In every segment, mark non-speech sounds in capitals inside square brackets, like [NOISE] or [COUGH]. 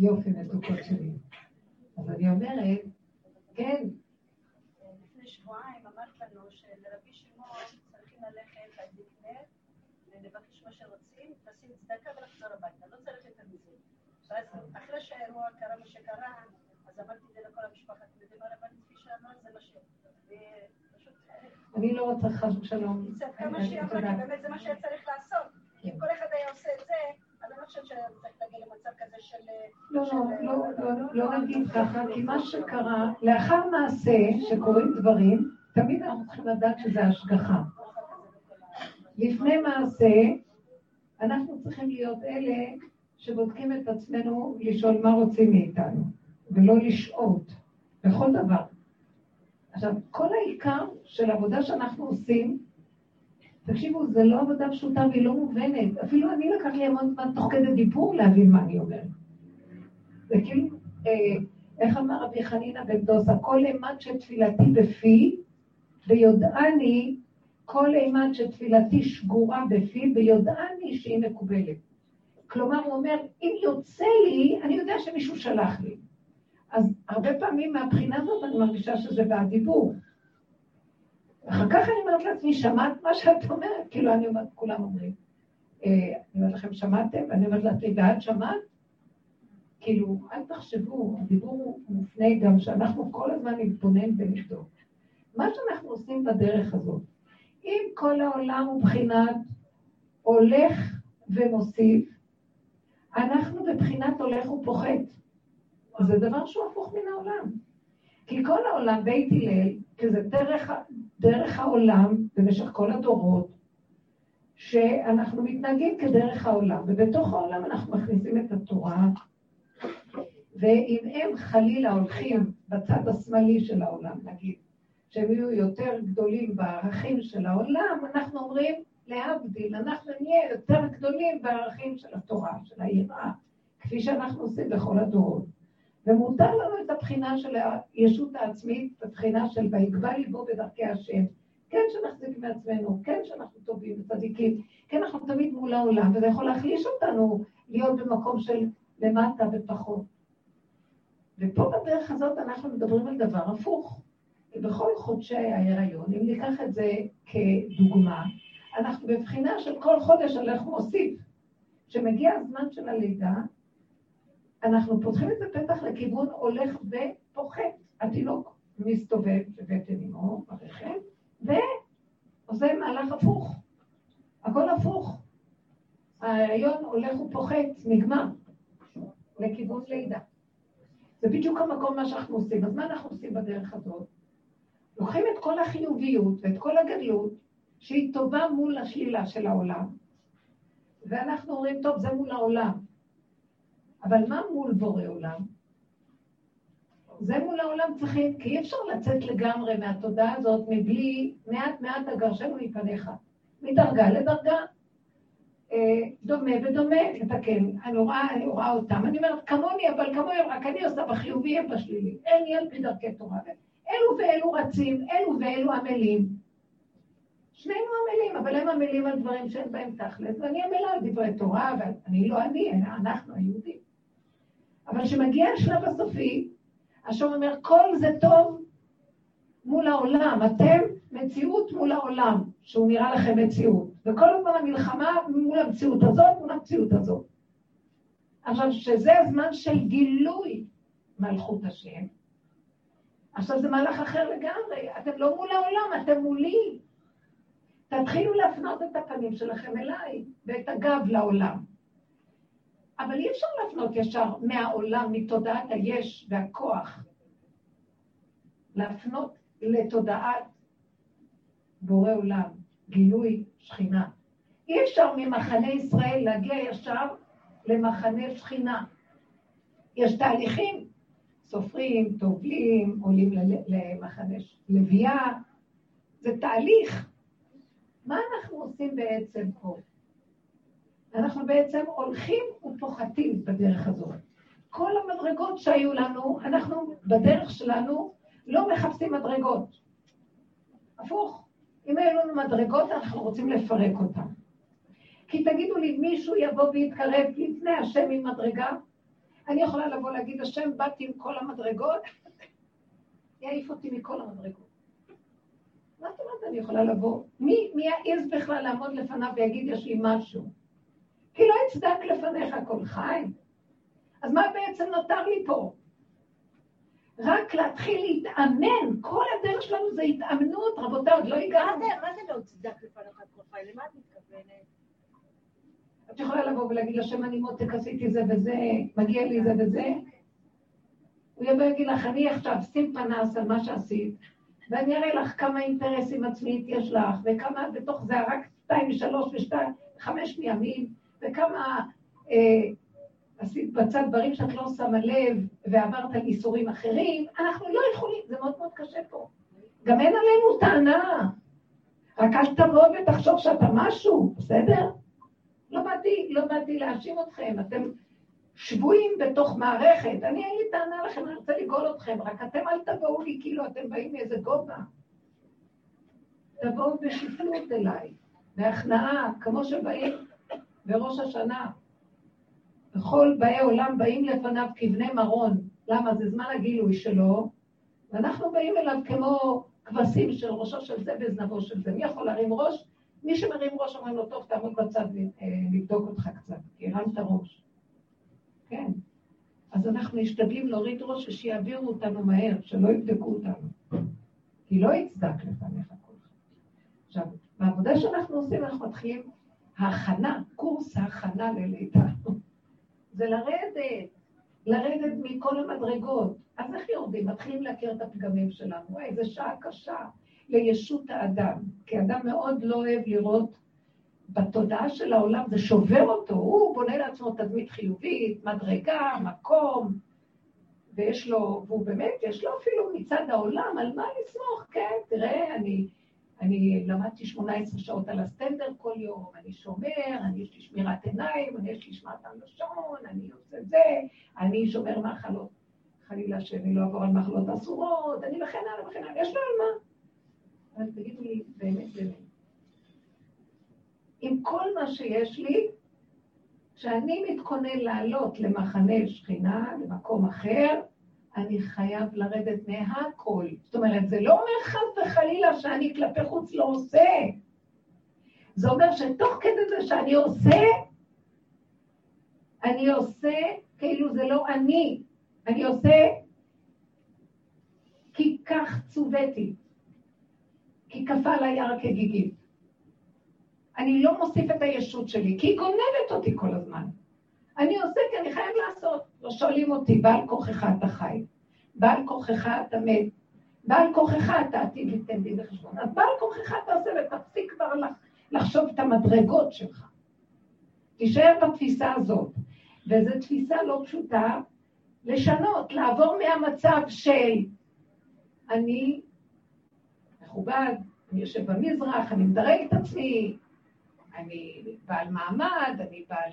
יופי, מתוקות שלי. אז אני אומרת, כן. לפני שבועיים אמרת לנו שלרבי שמעון צריכים ללכת עד לקנה ולבקש מה שרוצים, לשים צדקה ולחזור הביתה, לא צריך יותר מזה. ואז אחרי שהאירוע קרה מה שקרה, אז אמרתי את זה לכל המשפחה, אתם יודעים מה רבנית כפי שאמר, זה מה ש... אני לא רוצה חס ושלום. שהיא אמרה, כי באמת זה מה שהיה צריך לעשות. אם כל אחד היה עושה את זה, חושבת שצריך להגיע למצב כזה של... לא, לא, לא, לא נגיד ככה, כי מה שקרה, לאחר מעשה שקורים דברים, תמיד אנחנו צריכים לדעת שזה השגחה. לפני מעשה, אנחנו צריכים להיות אלה שבודקים את עצמנו לשאול מה רוצים מאיתנו, ולא לשהות בכל דבר. עכשיו, כל העיקר של העבודה שאנחנו עושים, תקשיבו, זה לא עבודה פשוטה והיא לא מובנת. אפילו אני לקח לי המון זמן תוך כדי דיבור להבין מה אני אומרת. זה כאילו, אה, איך אמר רבי חנינא בן דוסה, כל אימת שתפילתי בפי, ויודעני, כל אימת שתפילתי שגורה בפי, ויודעני שהיא מקובלת. כלומר, הוא אומר, אם יוצא לי, אני יודע שמישהו שלח לי. אז הרבה פעמים מהבחינה הזאת אני מרגישה שזה בדיבור. אחר כך אני אומרת לעצמי, שמעת מה שאת אומרת? כאילו, אני אומרת, כולם אומרים. אה, אני אומרת לכם, שמעתם? ואני אומרת לעצמי, ואת שמעת? כאילו, אל תחשבו, הדיבור הוא מופנה גם שאנחנו כל הזמן נתבונן ונבדוק. מה שאנחנו עושים בדרך הזאת, אם כל העולם הוא בחינת הולך ומוסיף, אנחנו בבחינת הולך ופוחת. זה דבר שהוא הפוך מן העולם. כי כל העולם, בית הלל, כי זה דרך, דרך העולם במשך כל הדורות, שאנחנו מתנהגים כדרך העולם, ובתוך העולם אנחנו מכניסים את התורה, ואם הם חלילה הולכים בצד השמאלי של העולם, נגיד, שהם יהיו יותר גדולים בערכים של העולם, אנחנו אומרים, להבדיל, אנחנו נהיה יותר גדולים בערכים של התורה, של היראה, כפי שאנחנו עושים בכל הדורות. ומותר לנו את הבחינה של הישות העצמית, הבחינה של ויגבה ליבו בדרכי השם. כן שנחזיק מעצמנו, כן שאנחנו טובים וצדיקים, כן אנחנו תמיד מול העולם, וזה יכול להחליש אותנו להיות במקום של למטה ופחות. ופה בדרך הזאת אנחנו מדברים על דבר הפוך. בכל חודשי ההיריון, אם ניקח את זה כדוגמה, אנחנו בבחינה של כל חודש הולך ומוסיף. כשמגיע הזמן של הלידה, אנחנו פותחים את הפתח לכיוון הולך ופוחת. התינוק מסתובב בבטן אמו, ברחם, ועושה מהלך הפוך. הכל הפוך. ההיריון הולך ופוחת, נגמר, לכיוון לידה. זה בדיוק המקום מה שאנחנו עושים. אז מה אנחנו עושים בדרך הזאת? לוקחים את כל החיוביות ואת כל הגדלות, שהיא טובה מול השלילה של העולם, ואנחנו אומרים, טוב, זה מול העולם. אבל מה מול בורא עולם? זה מול העולם צריכים, כי אי אפשר לצאת לגמרי מהתודעה הזאת מבלי מעט מעט אגרשנו מפניך. מדרגה לדרגה. אה, דומה ודומה, לתקן. אני רואה, אני רואה אותם, אני אומרת, כמוני, אבל כמוהם, רק אני עושה בחיובי, הם בשלילי. אין ילד מדרכי תורה. אלו ואלו רצים, אלו ואלו עמלים. שנינו עמלים, אבל הם עמלים על דברים שאין בהם תכלת, ואני עמלה על דברי תורה, ואני לא אני, אנחנו היהודים. אבל כשמגיע השלב הסופי, השם אומר, כל זה טוב מול העולם, אתם מציאות מול העולם, שהוא נראה לכם מציאות. וכל הזמן המלחמה מול המציאות הזאת, מול המציאות הזאת. עכשיו, שזה הזמן של גילוי מלכות השם, עכשיו זה מהלך אחר לגמרי, אתם לא מול העולם, אתם מולי. תתחילו להפנות את הפנים שלכם אליי, ואת הגב לעולם. אבל אי אפשר להפנות ישר מהעולם, מתודעת היש והכוח, להפנות לתודעת בורא עולם, גילוי שכינה. אי אפשר ממחנה ישראל להגיע ישר למחנה שכינה. יש תהליכים, סופרים, טובלים, עולים למחנה לוויה, זה תהליך. מה אנחנו עושים בעצם פה? אנחנו בעצם הולכים ופוחתים בדרך הזאת. כל המדרגות שהיו לנו, אנחנו בדרך שלנו לא מחפשים מדרגות. הפוך, אם היו לנו מדרגות, אנחנו רוצים לפרק אותן. כי תגידו לי, מישהו יבוא ויתקרב לפני השם עם מדרגה? אני יכולה לבוא להגיד, השם, באתי עם כל המדרגות, [LAUGHS] יעיף אותי מכל המדרגות. מה זאת אומרת אני יכולה לבוא? מי, מי יעז בכלל לעמוד לפניו ויגיד, יש לי משהו? כי לא אצדק לפניך כל חי. אז מה בעצם נותר לי פה? רק להתחיל להתאמן, כל הדרך שלנו זה התאמנות, רבותיי, עוד לא הגענו. מה זה לא צדק לפניך כל חי? למה את מתכוונת? את יכולה לבוא ולהגיד לשם אני מותק, עשיתי זה וזה, מגיע לי זה וזה. הוא יבוא ויגיד לך, אני עכשיו שים פנס על מה שעשית, ואני אראה לך כמה אינטרסים עצמית יש לך, וכמה בתוך זה רק שתיים, שלוש ושתיים, חמש מימים, וכמה אה, עשית בצד דברים שאת לא שמה לב, ועברת על איסורים אחרים, אנחנו לא יכולים, זה מאוד מאוד קשה פה. גם אין עלינו טענה. רק אל תבוא ותחשוב שאתה משהו, בסדר? לא באתי, לא באתי להאשים אתכם, אתם שבויים בתוך מערכת. אני אין לי טענה לכם, אני רוצה לגאול אתכם, רק אתם אל תבואו לי כאילו אתם באים מאיזה גובה. תבואו בשפלות אליי, בהכנעה, כמו שבאים בראש השנה. וכל באי עולם באים לפניו כבני מרון. למה? זה זמן הגילוי שלו, ואנחנו באים אליו כמו כבשים של ראשו של זה וזנבו של זה. מי יכול להרים ראש? מי שמרים ראש אומרים לו, טוב, תעמוד בצד ונבדוק אותך קצת, כי הרמת ראש. כן. אז אנחנו משתדלים להוריד ראש ושיעבירו אותנו מהר, שלא יבדקו אותנו. כי לא יצדק לפניך כל. עכשיו, בעבודה שאנחנו עושים, אנחנו מתחילים ההכנה, קורס ההכנה ללידה. זה לרדת, לרדת מכל המדרגות. אז איך יורדים? מתחילים להכיר את הפגמים שלנו. וואי, זו שעה קשה לישות האדם. כי אדם מאוד לא אוהב לראות בתודעה של העולם, זה שובר אותו. הוא בונה לעצמו תדמית חיובית, מדרגה, מקום, ויש לו, והוא באמת, יש לו אפילו מצד העולם, על מה לסמוך, כן, תראה, אני... אני למדתי 18 שעות על הסטנדר כל יום, אני שומר, אני יש לי שמירת עיניים, אני יש לי שמירת הלשון, אני עושה זה, אני שומר מחלות, חלילה שאני לא אעבור על מחלות אסורות, אני וכן הלאה וכן הלאה, יש לו על מה. אבל תגידו לי, באמת, באמת, עם כל מה שיש לי, כשאני מתכונן לעלות למחנה שכינה, למקום אחר, אני חייב לרדת מהכל. זאת אומרת, זה לא אומר חס וחלילה שאני כלפי חוץ לא עושה. זה אומר שתוך כדי זה שאני עושה, אני עושה כאילו זה לא אני. אני עושה כי כך צוויתי, כי כפה עליי הר כגיגית. אני לא מוסיף את הישות שלי, כי היא גונבת אותי כל הזמן. אני עושה כי אני חייב לעשות. לא שואלים אותי, בעל כוחך אתה חי, בעל כוחך אתה מת, בעל כוחך אתה עתיד ליתן דין וחשבון. אז בעל כוחך אתה עושה ותפסיק כבר לחשוב את המדרגות שלך. תישאר בתפיסה הזאת. וזו תפיסה לא פשוטה, לשנות, לעבור מהמצב של אני מכובד, אני יושב במזרח, אני מדרג את עצמי, אני בעל מעמד, אני בעל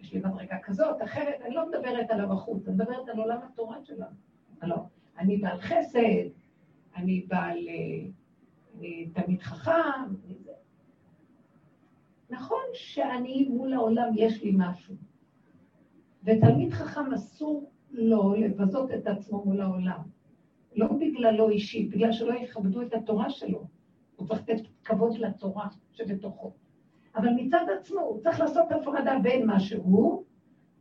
יש לי מדרגה כזאת, אחרת, אני לא מדברת על הבחוץ, אני מדברת על עולם התורה שלנו. לא. אני בעל חסד, אני בעל... אה, אני תלמיד חכם. נכון שאני מול העולם יש לי משהו, ותלמיד חכם אסור לו לבזות את עצמו מול העולם. לא בגללו אישי, בגלל שלא יכבדו את התורה שלו. הוא צריך לתת כבוד לתורה שבתוכו. אבל מצד עצמו הוא צריך לעשות הפרדה בין מה שהוא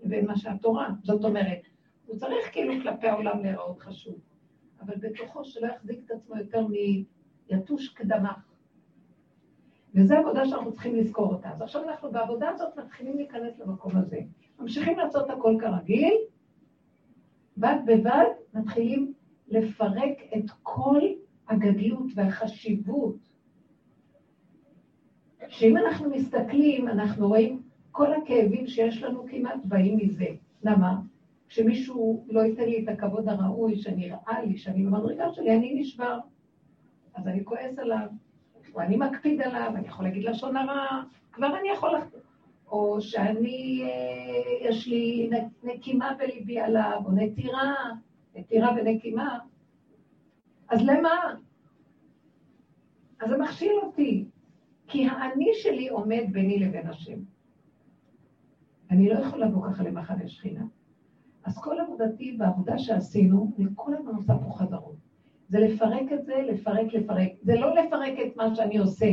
לבין מה שהתורה. זאת אומרת, הוא צריך כאילו כלפי העולם להיראות חשוב, אבל בתוכו שלא יחזיק את עצמו יותר מיתוש קדמך. וזו עבודה שאנחנו צריכים לזכור אותה. אז עכשיו אנחנו בעבודה הזאת מתחילים להיכנס למקום הזה. ממשיכים לעשות הכל כרגיל, בד בבד מתחילים לפרק את כל הגדלות והחשיבות שאם אנחנו מסתכלים, אנחנו רואים כל הכאבים שיש לנו כמעט באים מזה. למה? כשמישהו לא ייתן לי את הכבוד הראוי שנראה לי, שאני במדרגה שלי, אני נשבר. אז אני כועס עליו, או אני מקפיד עליו, אני יכול להגיד לשון הרע, כבר אני יכול... או שאני, אה, יש לי נקימה בליבי עליו, או נטירה, נטירה ונקימה. אז למה? אז זה מכשיל אותי. כי האני שלי עומד ביני לבין השם. אני לא יכול לבוא ככה למחנה שכינה. אז עבודתי בעבודה שעשינו, אני כל הזמן עושה פה חזרות. זה לפרק את זה, לפרק, לפרק. זה לא לפרק את מה שאני עושה,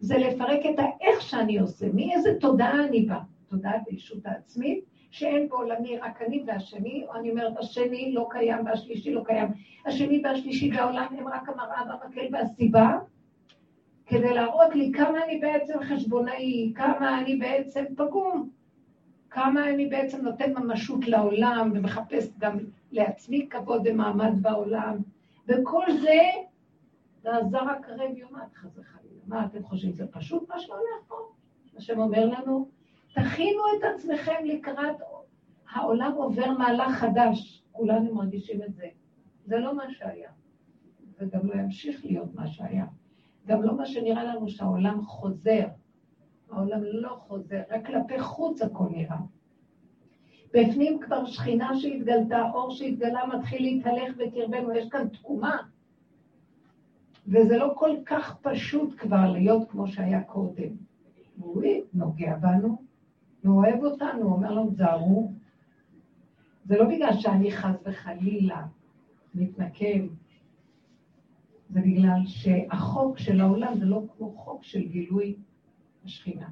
זה לפרק את האיך שאני עושה, מאיזה תודעה אני באה. תודעת הישות העצמית, שאין בעולמי רק אני והשני, או אני אומרת, השני לא קיים והשלישי לא קיים. השני והשלישי והעולם הם רק המראה והמקל והסיבה, כדי להראות לי כמה אני בעצם חשבונאי, כמה אני בעצם פגום, כמה אני בעצם נותן ממשות לעולם ומחפש גם לעצמי כבוד ומעמד בעולם. וכל זה, ועזר הקרב יומת, חס וחלילה. מה אתם חושבים, זה פשוט מה שהולך פה? השם אומר לנו, תכינו את עצמכם לקראת, העולם עובר מהלך חדש, כולנו מרגישים את זה. זה לא מה שהיה, וגם לא ימשיך להיות מה שהיה. גם לא מה שנראה לנו שהעולם חוזר. העולם לא חוזר, רק כלפי חוץ הכל נראה. בפנים כבר שכינה שהתגלתה, אור שהתגלה מתחיל להתהלך בקרבנו, יש כאן תקומה. וזה לא כל כך פשוט כבר להיות כמו שהיה קודם. הוא נוגע בנו, הוא אוהב אותנו, הוא אומר לנו, תזהרו. זה לא בגלל שאני חס וחלילה מתנקם, זה בגלל שהחוק של העולם זה לא כמו חוק של גילוי השכינה.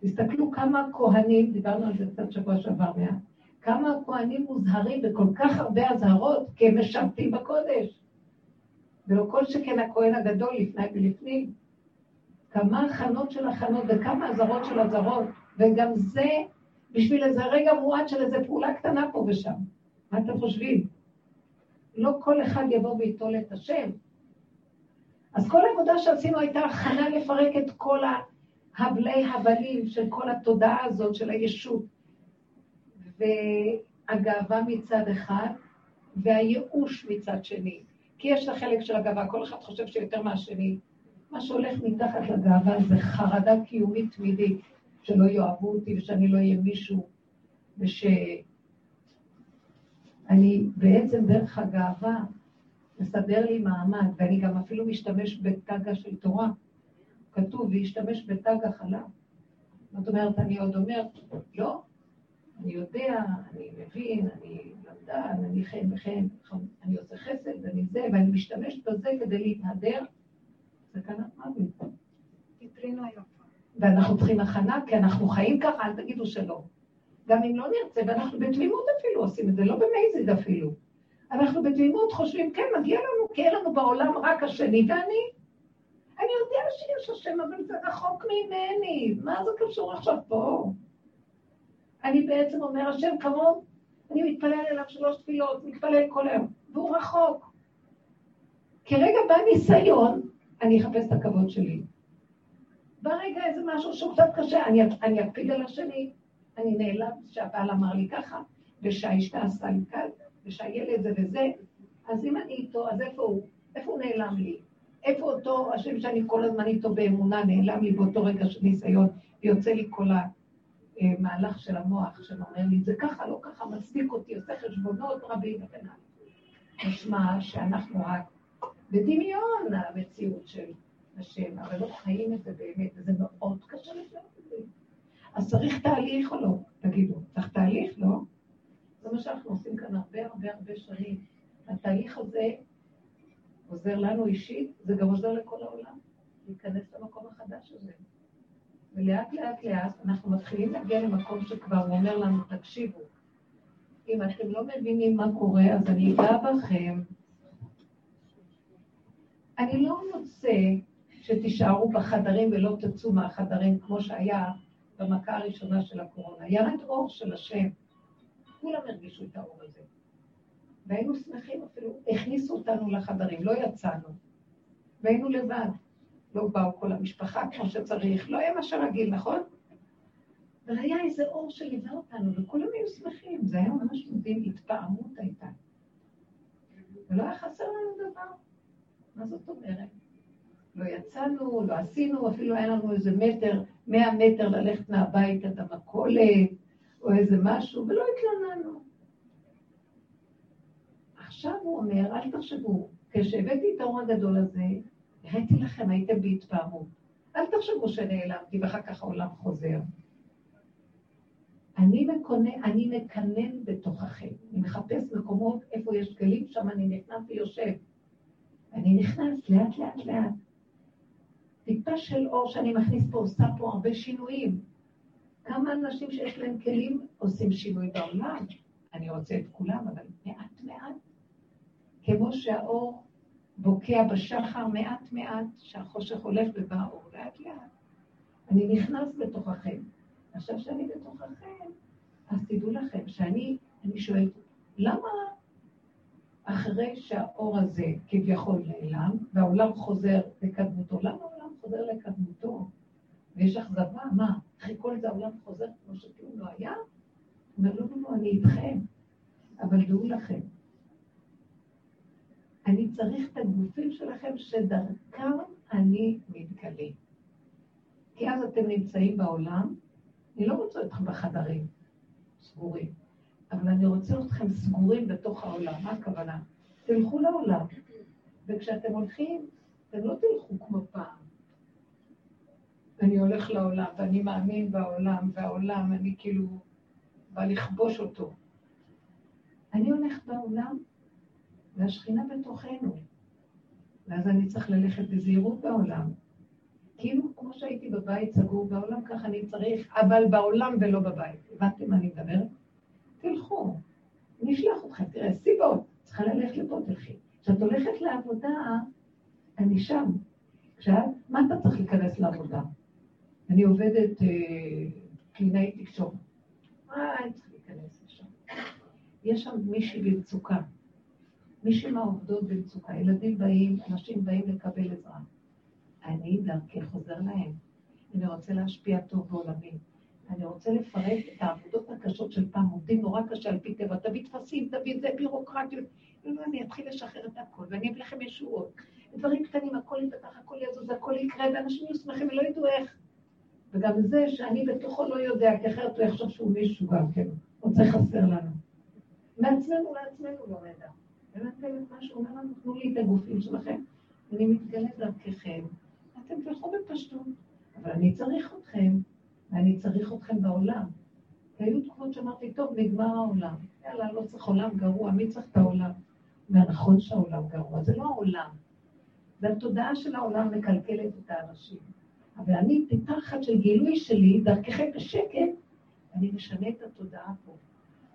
תסתכלו כמה כהנים, דיברנו על זה קצת שבוע שעבר מעט, כמה הכהנים מוזהרים בכל כך הרבה אזהרות, כי הם משרתים בקודש. ולא כל שכן הכהן הגדול לפני ולפנים. כמה הכנות של הכנות וכמה אזהרות של אזהרות, וגם זה בשביל איזה רגע מועט של איזה פעולה קטנה פה ושם. מה אתם חושבים? לא כל אחד יבוא וייטול את השם. אז כל העבודה שעשינו הייתה הכנה לפרק את כל הבלי הבלים של כל התודעה הזאת של הישות. והגאווה מצד אחד, והייאוש מצד שני. כי יש החלק של הגאווה, כל אחד חושב שיותר מהשני. מה שהולך מתחת לגאווה זה חרדה קיומית תמידית, שלא יאהבו אותי ושאני לא אהיה מישהו, ושאני בעצם דרך הגאווה מסדר לי מעמד, ואני גם אפילו משתמש בטגה של תורה. כתוב, וישתמש בתג החלה. זאת אומרת, אני עוד אומר, לא, אני יודע, אני מבין, אני למדן, אני חן וחן, אני עושה חסד, אני זה, ואני משתמש בזה כדי להתהדר, סכנת מוות. ואנחנו צריכים הכנה, כי אנחנו חיים ככה, אל תגידו שלא. גם אם לא נרצה, ואנחנו בתמימות אפילו עושים את זה, לא במייזיד אפילו. אנחנו בתמימות חושבים, כן, מגיע לנו, כי אין לנו בעולם רק השני ואני. אני יודע שיש השם, אבל זה רחוק ממני. מה זה קשור עכשיו פה? אני בעצם אומר, השם קרוב, אני מתפלל אליו שלוש תפילות, מתפלל כל היום, והוא רחוק. כרגע בא ניסיון, אני אחפש את הכבוד שלי. בא רגע איזה משהו שהוא קצת קשה, אני, אני אקפיד על השני, אני נעלב שהבעל אמר לי ככה, ושהאשתה עשתה לי כאן, ושהילד זה וזה, אז אם אני איתו, אז איפה הוא? איפה הוא נעלם לי? איפה אותו השם שאני כל הזמן איתו באמונה נעלם לי באותו רגע של ניסיון, ויוצא לי כל המהלך של המוח שאומר לי, זה ככה, לא ככה, מצדיק אותי, עושה חשבונות רבים וכן הלאה. משמע שאנחנו רק בדמיון המציאות של השם, אבל לא חיים את זה באמת, וזה מאוד קשה לשנות את זה. אז צריך תהליך או לא? תגידו, צריך תהליך, לא? זה מה שאנחנו עושים כאן הרבה הרבה הרבה שנים. התהליך הזה עוזר לנו אישית, זה גם עוזר לכל העולם, להיכנס למקום החדש הזה. ולאט לאט לאט אנחנו מתחילים להגיע למקום שכבר הוא אומר לנו, תקשיבו, אם אתם לא מבינים מה קורה, אז אני אגע בכם. אני לא רוצה שתישארו בחדרים ולא תצאו מהחדרים כמו שהיה במכה הראשונה של הקורונה. ירד אור של השם. כולם הרגישו את האור הזה. והיינו שמחים אפילו, הכניסו אותנו לחדרים, לא יצאנו. והיינו לבד. לא באו כל המשפחה כמו שצריך, לא היה מה שרגיל, נכון? אבל היה איזה אור שליווה אותנו, וכולם היו שמחים, זה היה ממש מדהים, התפעמות הייתה. ולא היה חסר לנו דבר. מה זאת אומרת? לא יצאנו, לא עשינו, אפילו היה לנו איזה מטר, מאה מטר ללכת מהבית עד המכולת, או איזה משהו, ולא התלוננו. עכשיו הוא אומר, אל תחשבו, כשהבאתי את האור הגדול הזה, הראיתי לכם, הייתם בהתפעמות. אל תחשבו שנעלמתי ואחר כך העולם חוזר. אני מקונן, אני מקנן בתוככם. אני מחפש מקומות איפה יש גלים, שם אני נכנס ויושב. אני נכנס לאט לאט לאט. טיפה של אור שאני מכניס פה עושה פה הרבה שינויים. כמה אנשים שיש להם כלים עושים שינוי בעולם. אני רוצה את כולם, אבל מעט מעט. כמו שהאור בוקע בשחר מעט מעט, שהחושך הולך ובא האור לאט לאט. אני נכנס בתוככם. עכשיו שאני בתוככם, אז תדעו לכם שאני, אני שואלת, למה אחרי שהאור הזה כביכול נעלם, והעולם חוזר לקדמותו, למה העולם חוזר לקדמותו? ויש אכזבה, מה, אחרי כל זה העולם חוזר כמו שכלום לא היה? אומר, לא, לא, לא, אני איתכם, אבל דעו לכם, אני צריך את הגופים שלכם שדרכם אני מתגלה. כי אז אתם נמצאים בעולם, אני לא רוצה אתכם בחדרים סגורים, אבל אני רוצה אתכם סגורים בתוך העולם. מה הכוונה? תלכו לעולם, וכשאתם הולכים, אתם לא תלכו כמו פעם. אני הולך לעולם, ואני מאמין בעולם, והעולם, אני כאילו בא לכבוש אותו. אני הולכת בעולם, והשכינה בתוכנו. ואז אני צריך ללכת בזהירות בעולם. כאילו, כמו שהייתי בבית סגור בעולם, ככה אני צריך, אבל בעולם ולא בבית. הבנתם מה אני מדברת? תלכו, אשלח אתכם, תראה, סיבות, צריכה ללכת לפה, תלכי. כשאת הולכת לעבודה, אני שם. כשאת, מה אתה צריך להיכנס לעבודה? אני עובדת אה, קלינאי תקשורת. מה אני צריכה להיכנס לשם? יש שם מישהי במצוקה. מישהי מהעובדות במצוקה. ילדים באים, אנשים באים לקבל עזרה. אני דרכי חוזר להם. אני רוצה להשפיע טוב בעולמי. אני רוצה לפרק את העבודות הקשות של פעם, עובדים נורא קשה על פי טבע, תביא טפסים, תביא זה בירוקרטיות. אני אתחיל לשחרר את הכל, ואני אביא לכם ישועות. דברים קטנים, הכל יפתח, הכל יזוז, הכל יקרה, ואנשים יהיו שמחים ולא ידעו איך. וגם זה שאני בתוכו לא יודע, כי אחרת הוא יחשוב שהוא מישהו גם כן, הוא צריך חסר לנו. מעצמנו לעצמנו לא נדע. את מה שהוא אומר לנו? תנו לי את הגופים שלכם, אני מתגלה דרככם. אתם תלכו בפשטות, אבל אני צריך אתכם, ואני צריך אתכם בעולם. והיו תקופות שאמרתי, טוב, נגמר העולם. יאללה, לא צריך עולם גרוע, מי צריך את העולם? והנכון שהעולם גרוע, זה לא העולם. זה התודעה של העולם מקלקלת את האנשים. אבל אני, טיפה אחת של גילוי שלי, דרככם בשקט, אני משנה את התודעה פה.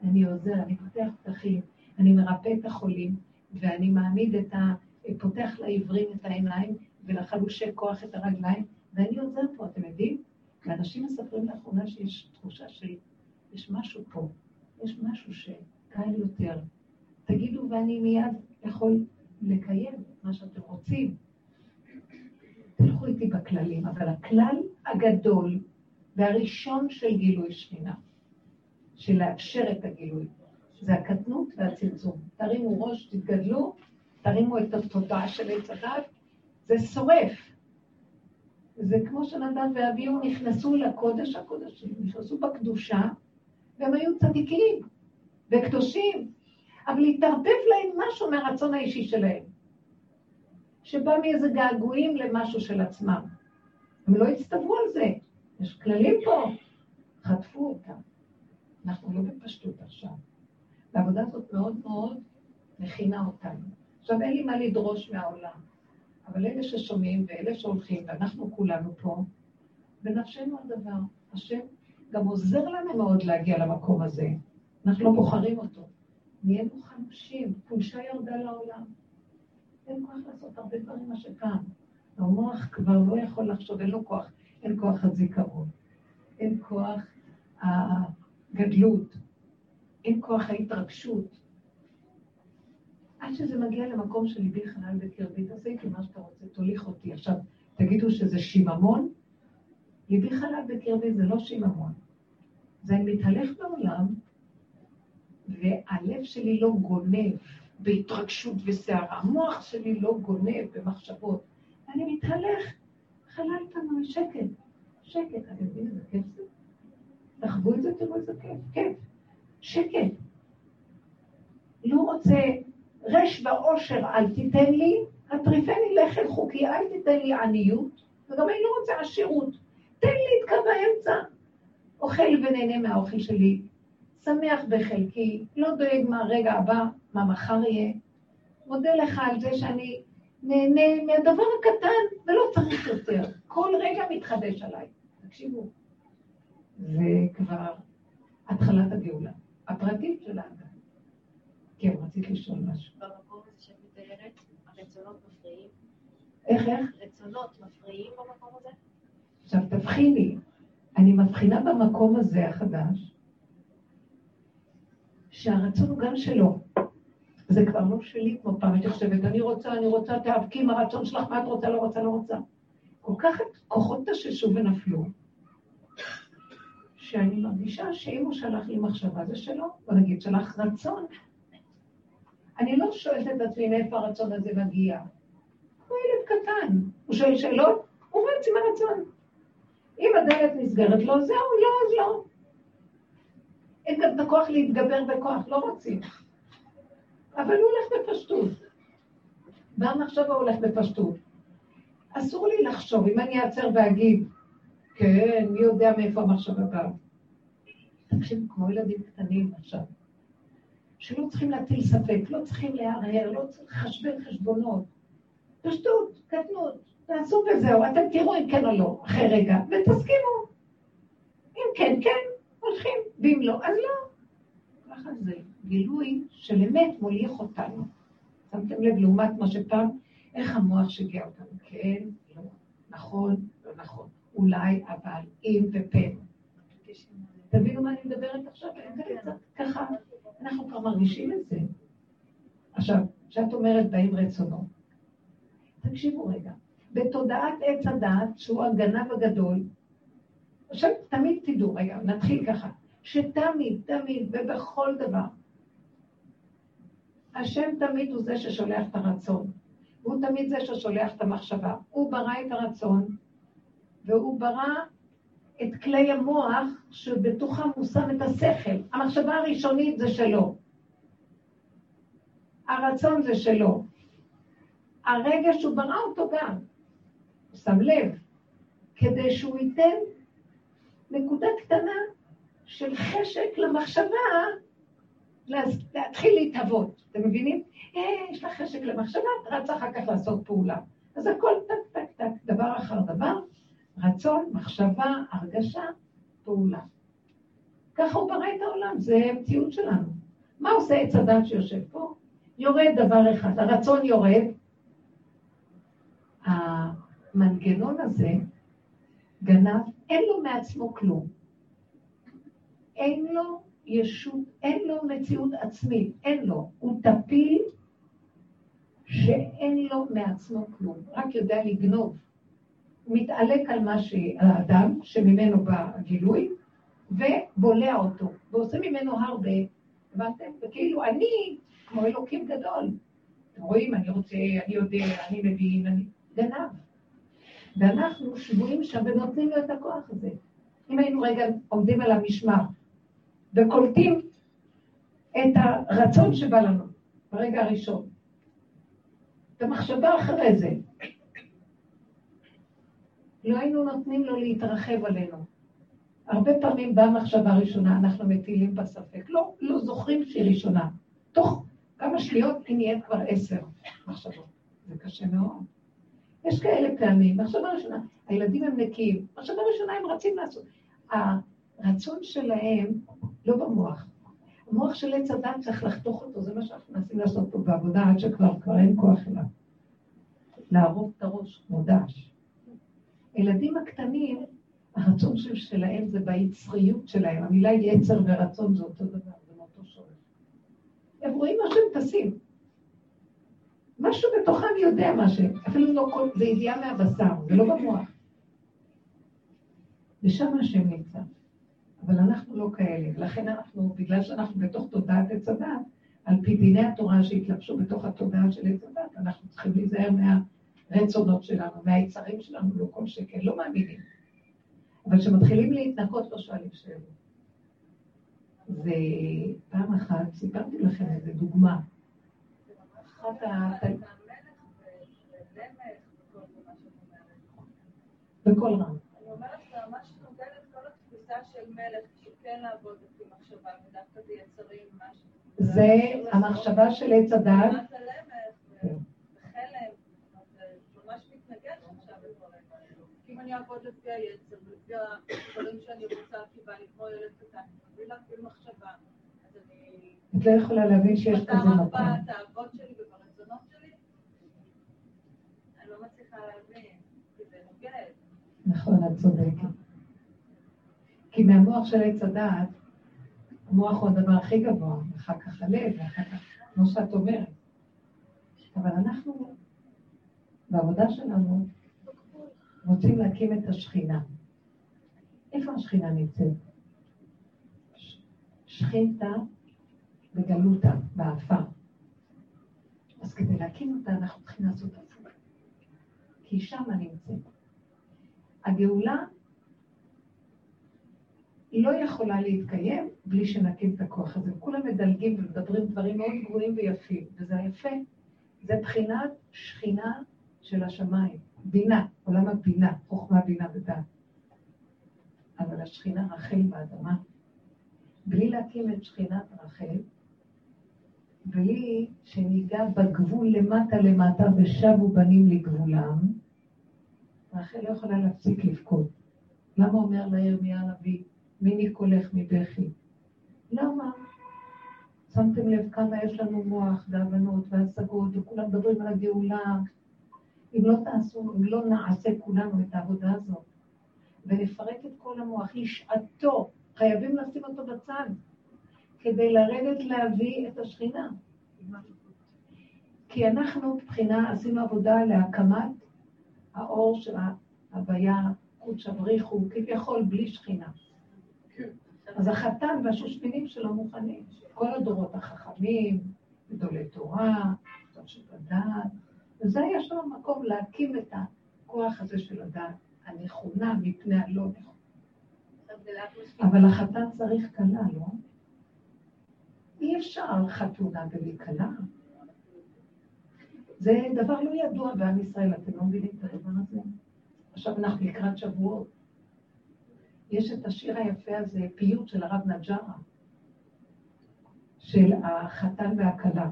אני עוזר, אני פותח פתחים, אני מרפא את החולים, ואני מעמיד את ה... פותח לעיוורים את העיניים ולחלושי כוח את הרגליים, ואני עוזר פה, אתם יודעים? ואנשים מספרים לאחרונה שיש תחושה שיש משהו פה, יש משהו שקל יותר. תגידו ואני מיד יכול לקיים את מה שאתם רוצים. תלכו איתי בכללים, אבל הכלל הגדול והראשון של גילוי שכינה, של לאפשר את הגילוי, זה הקטנות והצמצום. תרימו ראש, תתגדלו, תרימו את התודעה של עץ הדת, זה שורף. זה כמו שנדב ואביהו נכנסו לקודש הקודשים, נכנסו בקדושה, והם היו צדיקים וקדושים, אבל התערבב להם משהו מהרצון האישי שלהם, שבא מאיזה געגועים למשהו של עצמם. הם לא הצטוו על זה, יש כללים פה, חטפו אותם. אנחנו לא בפשטות עכשיו. והעבודה הזאת מאוד מאוד מכינה אותנו. עכשיו, אין לי מה לדרוש מהעולם, אבל אלה ששומעים ואלה שהולכים, ואנחנו כולנו פה, בנפשנו הדבר. השם גם עוזר לנו מאוד להגיע למקום הזה. אנחנו לא בוחרים אותו. נהיינו חמושים, חולשה ירדה לעולם. אין כוח לעשות הרבה דברים מה שפעם. המוח כבר לא יכול לחשוב, אין לו כוח, אין כוח הזיכרון, אין כוח הגדלות, אין כוח ההתרגשות. עד שזה מגיע למקום שליבי חלל בקרבי, תעשה איתי מה שאתה רוצה, תוליך אותי. עכשיו, תגידו שזה שיממון? ליבי חלל בקרבי זה לא שיממון. זה מתהלך בעולם, והלב שלי לא גונב בהתרגשות וסערה. המוח שלי לא גונב במחשבות. אני מתהלך, חלל פנוי, שקט. שקט, אתם יודעים איזה כיף זה? תחוו את זה, תראו איזה כיף, כיף. שקט. לא רוצה רש ועושר אל תיתן לי, הטריפני לחם חוקי, אל תיתן לי עניות, וגם אני לא רוצה עשירות. תן לי את קו האמצע. אוכל ונהנה מהאוכל שלי, שמח בחלקי, לא דואג מה הרגע הבא, מה מחר יהיה. מודה לך על זה שאני נהנה מהדבר הקטן ולא צריך יותר. כל רגע מתחדש עליי. תקשיבו, זה כבר התחלת הגאולה, הפרטית של האדם. כן, רצית לשאול משהו. במקום הזה שאת מתארת, הרצונות מפריעים? איך, איך? רצונות מפריעים במקום הזה? עכשיו תבחיני, אני מבחינה במקום הזה החדש, שהרצון הוא גם שלו. זה כבר לא שלי כמו פעם, הייתי חושבת, אני רוצה, אני רוצה, תיאבקי עם הרצון שלך, מה את רוצה, לא רוצה, לא רוצה. כל כך כוחות תששו ונפלו, שאני מרגישה שאם הוא שלח לי מחשבה זה שלו, בוא נגיד, שלח רצון. אני לא שואלת את עצמי מאיפה הרצון הזה מגיע. הוא ילד קטן, הוא שואל שאלות, הוא רץ עם הרצון. אם הדלת נסגרת לו, זהו, לא, אז לא. אין גם את הכוח להתגבר בכוח, לא רוצים. אבל הוא הולך בפשטות. והמחשבה הולך בפשטות. אסור לי לחשוב, אם אני אעצר ואגיד, כן, מי יודע מאיפה המחשבה באה. תקשיב, כמו ילדים קטנים עכשיו, שלא צריכים להטיל ספק, לא צריכים להרהר, לא צריכים לחשבן חשבונות. פשטות, קטנות, תעשו וזהו, אתם תראו אם כן או לא, אחרי רגע, ותסכימו. אם כן, כן, הולכים, ואם לא, אז לא. ככה זה גילוי של אמת מוליך אותנו. שמתם לב, לעומת מה שפעם, איך המוח שיגע אותנו? כן, לא, נכון, לא נכון. אולי, אבל, אם ופן. תבינו מה אני מדברת עכשיו? ככה, אנחנו כבר מרגישים את זה. עכשיו, כשאת אומרת באים רצונות, תקשיבו רגע, בתודעת עץ הדעת, שהוא הגנב הגדול, עכשיו תמיד תדעו, רגע, נתחיל ככה, שתמיד, תמיד ובכל דבר, השם תמיד הוא זה ששולח את הרצון, והוא תמיד זה ששולח את המחשבה. הוא ברא את הרצון, והוא ברא את כלי המוח שבתוכם הוא שם את השכל. המחשבה הראשונית זה שלו. הרצון זה שלו. הרגע שהוא ברא אותו גם, הוא שם לב, כדי שהוא ייתן נקודה קטנה של חשק למחשבה להתחיל להתהוות. אתם מבינים? אה, יש לך חשק למחשבה, את רצה אחר כך לעשות פעולה. אז הכל טק, טק, טק, דבר אחר דבר, רצון, מחשבה, הרגשה, פעולה. ככה הוא ברא את העולם, זה המציאות שלנו. מה עושה עץ הדת שיושב פה? יורד דבר אחד, הרצון יורד. המנגנון הזה, גנב, אין לו מעצמו כלום. אין לו ישות, אין לו מציאות עצמית, אין לו. הוא טפיל שאין לו מעצמו כלום, רק יודע לגנוב. הוא מתעלק על מה שהאדם, שממנו בא הגילוי, ובולע אותו, ועושה ממנו הרבה, הבנתם? וכאילו אני, כמו אלוקים גדול. אתם רואים, אני רוצה, אני יודע, אני מבין, אני... גנב. ואנחנו שבויים שם ונותנים לו את הכוח הזה. אם היינו רגע עומדים על המשמר וקולטים את הרצון שבא לנו ברגע הראשון, את המחשבה אחרי זה, לא היינו נותנים לו להתרחב עלינו. הרבה פעמים באה מחשבה ראשונה, אנחנו מטילים בספק. לא, לא זוכרים שהיא ראשונה. תוך כמה שניות היא נהיית כבר עשר מחשבות. זה קשה מאוד. יש כאלה פעמים, מחשבה ראשונה, הילדים הם נקיים, מחשבה ראשונה הם רצים לעשות. הרצון שלהם לא במוח. המוח של עץ הדת צריך לחתוך אותו, זה מה שאנחנו מנסים לעשות פה בעבודה, עד שכבר כבר אין כוח אליו. לערוב את הראש כמו דש. הילדים הקטנים, הרצון שלהם זה ביצריות שלהם. המילה יצר ורצון זה אותו דבר, זה מאותו שורש. הם רואים מה שהם טסים. משהו בתוכם יודע מה שהם, אפילו לא כל, זה ידיעה מהבשר, זה לא במוח. ושם השם נמצא. אבל אנחנו לא כאלה, ולכן אנחנו, בגלל שאנחנו בתוך תודעת עץ הדת, על פי דיני התורה שהתלבשו בתוך התודעה של עץ הדת, אנחנו צריכים להיזהר מהרצונות שלנו, מהיצרים שלנו, לא כל שקל, לא מאמינים. אבל כשמתחילים להתנקות לא שואלים שאלות. ופעם אחת סיפרתי לכם איזו דוגמה. אחת ה... בקול רם. של המלך, שכן לעבוד לפי מחשבה, ודווקא זה יצרים, משהו. זה המחשבה של עץ הדעת. אם אני אעבוד לפי היצר, לפי הדברים שאני רוצה, כי בא לי כמו ילד קטן, בלי להפעיל מחשבה, אז אני... את לא יכולה להבין שיש כזה מקום. בתאוות שלי וברצונות שלי, אני לא מצליחה להבין, כי זה נוגד. נכון, את צודקת. כי מהמוח של עץ הדעת, המוח הוא הדבר הכי גבוה, אחר כך הלב, ואחר כך, כמו שאת אומרת. אבל אנחנו, בעבודה שלנו, רוצים להקים את השכינה. איפה השכינה נמצאת? שכינתה וגלותה, באפר. אז כדי להקים אותה אנחנו צריכים לעשות הפוך. כי שם נמצאת. הגאולה לא יכולה להתקיים בלי שנקים את הכוח הזה. כולם מדלגים ומדברים דברים מאוד גבוהים ויפים, וזה היפה. זה בחינת שכינה של השמיים. בינה, עולם הבינה, חוכמה, בינה ודעת. אבל השכינה רחל באדמה. בלי להקים את שכינת רחל, בלי שניגע בגבול למטה למטה ושבו בנים לגבולם, רחל לא יכולה להפסיק לבכות. למה אומר לה ירמיה הנביא, מיני קולך מבכי? למה? שמתם לב כמה יש לנו מוח והבנות והשגות, וכולם מדברים על הגאולה, אם לא תעשו, אם לא נעשה כולנו את העבודה הזאת, ונפרק את כל המוח, לשעתו, חייבים לשים אותו בצד, כדי לרדת להביא את השכינה. כי אנחנו, מבחינה, עשינו עבודה להקמת האור של ההוויה, קודש אבריחו, כביכול בלי שכינה. אז החתן והשושבינים שלו מוכנים. כל הדורות החכמים, גדולי תורה, של הדעת, וזה היה שם מקום להקים את הכוח הזה של הדעת הנכונה מפני הלא נכונה. אבל החתן צריך כלה, לא? אי אפשר חתונה בלי. זה דבר לא ידוע בעם ישראל, אתם לא מבינים את הדבר הזה? עכשיו אנחנו לקראת שבועות. יש את השיר היפה הזה, פיוט של הרב נג'רה, של החתן והכלה.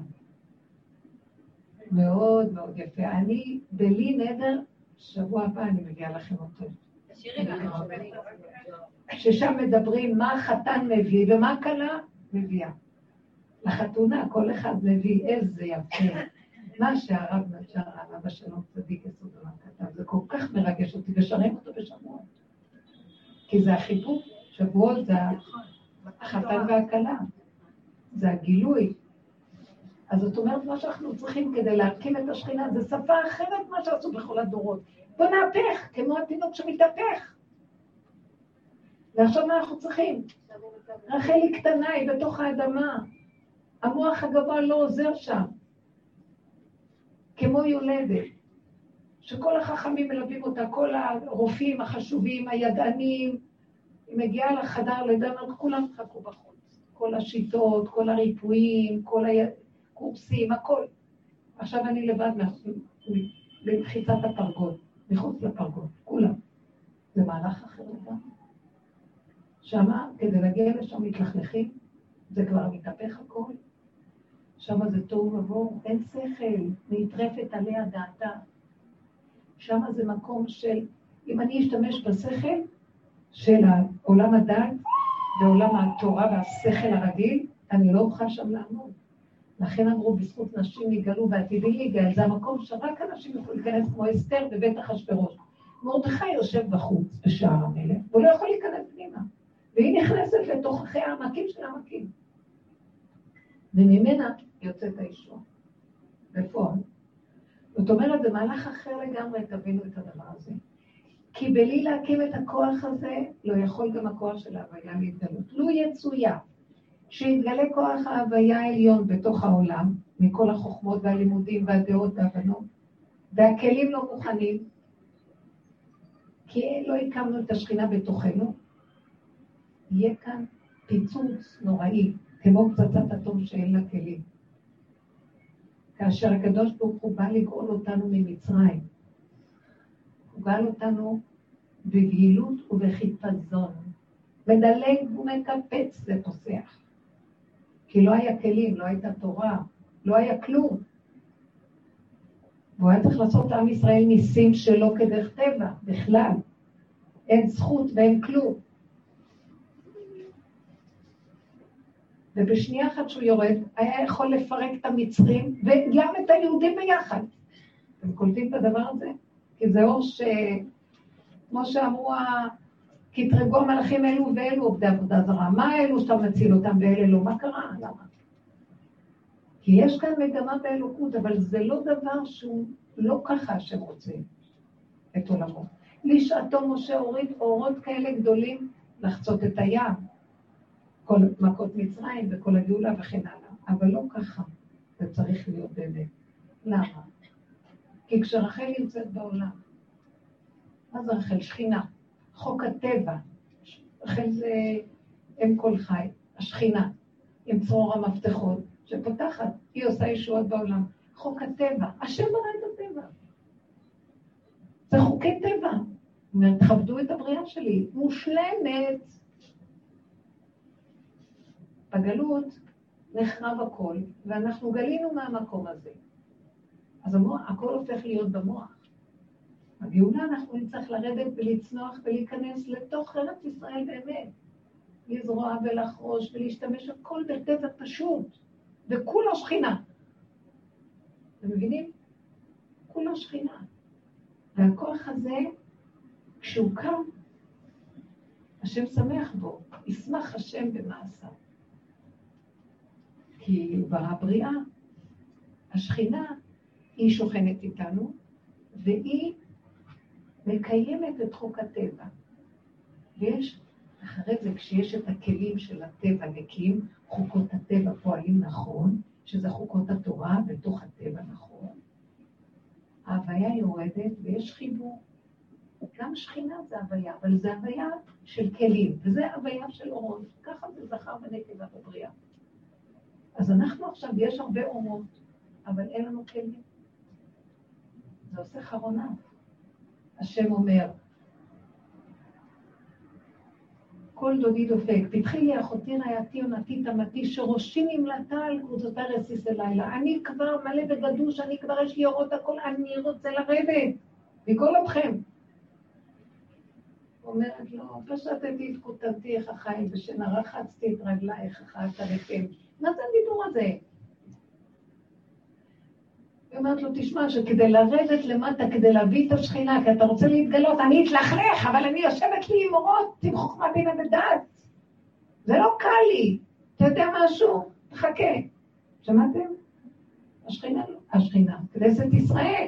מאוד מאוד יפה. אני, בלי נדר, שבוע הבא אני מביאה לכם אותו. ששם מדברים מה החתן מביא ומה הכלה מביאה. לחתונה כל אחד מביא איזה יפה. מה שהרב נג'ר, אבא שלום צדיק יסוד עולם כתב, זה כל כך מרגש אותי, ושרים אותו בשבועות. כי זה החיבור, שבועות זה החתן והכלה, זה הגילוי. אז זאת אומרת, מה שאנחנו צריכים כדי להקים את השכינה זה שפה אחרת מה שעשו בכל הדורות. בוא נהפך, כמו התינוק שמתהפך. ועכשיו מה אנחנו צריכים? רחל היא קטנה, היא בתוך האדמה. המוח הגבוה לא עוזר שם. כמו יולדת, שכל החכמים מלווים אותה, כל הרופאים החשובים, הידענים, היא מגיעה לחדר לידה, כולם חכו בחוץ. כל השיטות, כל הריפויים, כל ה... קורסים, הכל. עכשיו אני לבד במחיצת הפרגוד, מחוץ לפרגוד, כולם. זה מהלך אחר לגמרי. שמה, כדי להגיע לשם מתלכלכים, זה כבר מתהפך הכל. שמה זה תוהו ובוהו, אין שכל, נטרפת עליה דעתה. שמה זה מקום של, אם אני אשתמש בשכל של עולם הדת ועולם התורה והשכל הרגיל, אני לא אוכל שם לעמוד. לכן אמרו, בזכות נשים יגאלו ועתידי להיגאל, זה המקום שרק אנשים יכולים להיכנס כמו אסתר בבית אחשוורוש. מרדכי יושב בחוץ בשער המלך, והוא לא יכול להיכנס פנימה. והיא נכנסת לתוך אחרי העמקים של העמקים. וממנה יוצאת האישוע. בפועל. זאת אומרת, זה מהלך אחר לגמרי, תבינו את הדבר הזה. כי בלי להקים את הכוח הזה, לא יכול גם הכוח של ההוויה להתגלות. לו יצויה שיתגלה כוח ההוויה העליון בתוך העולם, מכל החוכמות והלימודים והדעות והבנות, והכלים לא מוכנים, כי לא הקמנו את השכינה בתוכנו, יהיה כאן פיצוץ נוראי, כמו פצצת אטום שאין לה כלים. כאשר הקדוש ברוך הוא בא לגאול אותנו ממצרים, הוא גאל אותנו בבהילות ובחיפזון. מדלג ומקפץ ופוסח. כי לא היה כלים, לא הייתה תורה, לא היה כלום. והוא היה צריך לעשות לעם ישראל ניסים שלא כדרך טבע, בכלל. אין זכות ואין כלום. ובשנייה אחת שהוא יורד, היה יכול לפרק את המצרים וגם את היהודים ביחד. אתם קולטים את הדבר הזה? כי זה אור ש... כמו שאמרו, קטרגו המלאכים אלו ואלו עובדי עבודה זרה. מה אלו שאתה מציל אותם ואלה לא? מה קרה? למה? כי יש כאן מגמה באלוקות, אבל זה לא דבר שהוא לא ככה שהם רוצים את עולמו. לשעתו משה הוריד אורות כאלה גדולים לחצות את הים, כל מכות מצרים וכל הגאולה וכן הלאה, אבל לא ככה זה צריך להיות באמת. למה? כי כשרחל נמצאת בעולם, מה זה רחל? שכינה. חוק הטבע. רחל זה אם כל חי, השכינה, עם צרור המפתחות, שפותחת, היא עושה ישועות בעולם. חוק הטבע, השם ברא את הטבע. זה חוקי טבע. אומרת, תכבדו את הבריאה שלי, מושלמת. בגלות נחרב הכל, ואנחנו גלינו מהמקום הזה. אז המוח, הכל הופך להיות במוח. בגאולה אנחנו נצטרך לרדת ולצנוח ולהיכנס לתוך ארץ ישראל באמת. לזרוע ולחרוש ולהשתמש הכל בטבע פשוט, וכולו שכינה. אתם מבינים? כולו שכינה. והכוח הזה, כשהוא קם, השם שמח בו, ישמח השם במעשיו. כי הוא ברא בריאה. השכינה, היא שוכנת איתנו, והיא מקיימת את חוק הטבע. ויש, אחרי זה, כשיש את הכלים של הטבע נקיים, חוקות הטבע פועלים נכון, שזה חוקות התורה בתוך הטבע נכון, ההוויה יורדת ויש חיבור. גם שכינה זה הוויה, אבל זה הוויה של כלים, וזה הוויה של אורות. ככה זה זכר ונקבה בבריאה. אז אנחנו עכשיו, יש הרבה אורות, אבל אין לנו כלים. זה עושה חרונה. השם אומר, כל דודי דופק, פתחי לי אחותי רעייתי עונתי תמתי, שראשי נמלטה על קבוצותי רסיס הלילה. אני כבר מלא וגדוש, אני כבר יש לי אורות הכל, אני רוצה לרדת, מכל אתכם. אומרת לו, פשטתי את כותבתי איך החיים, ושנה רחצתי את רגלייך, אחת הרקם. מה זה הדיבור הזה? היא אומרת לו, תשמע, שכדי לרדת למטה, כדי להביא את השכינה, כי אתה רוצה להתגלות, אני אתלכלך, אבל אני יושבת לי עם אורות, עם חוכמה בינה ודעת. זה לא קל לי. אתה יודע משהו? תחכה. שמעתם? השכינה, השכינה, כנסת ישראל.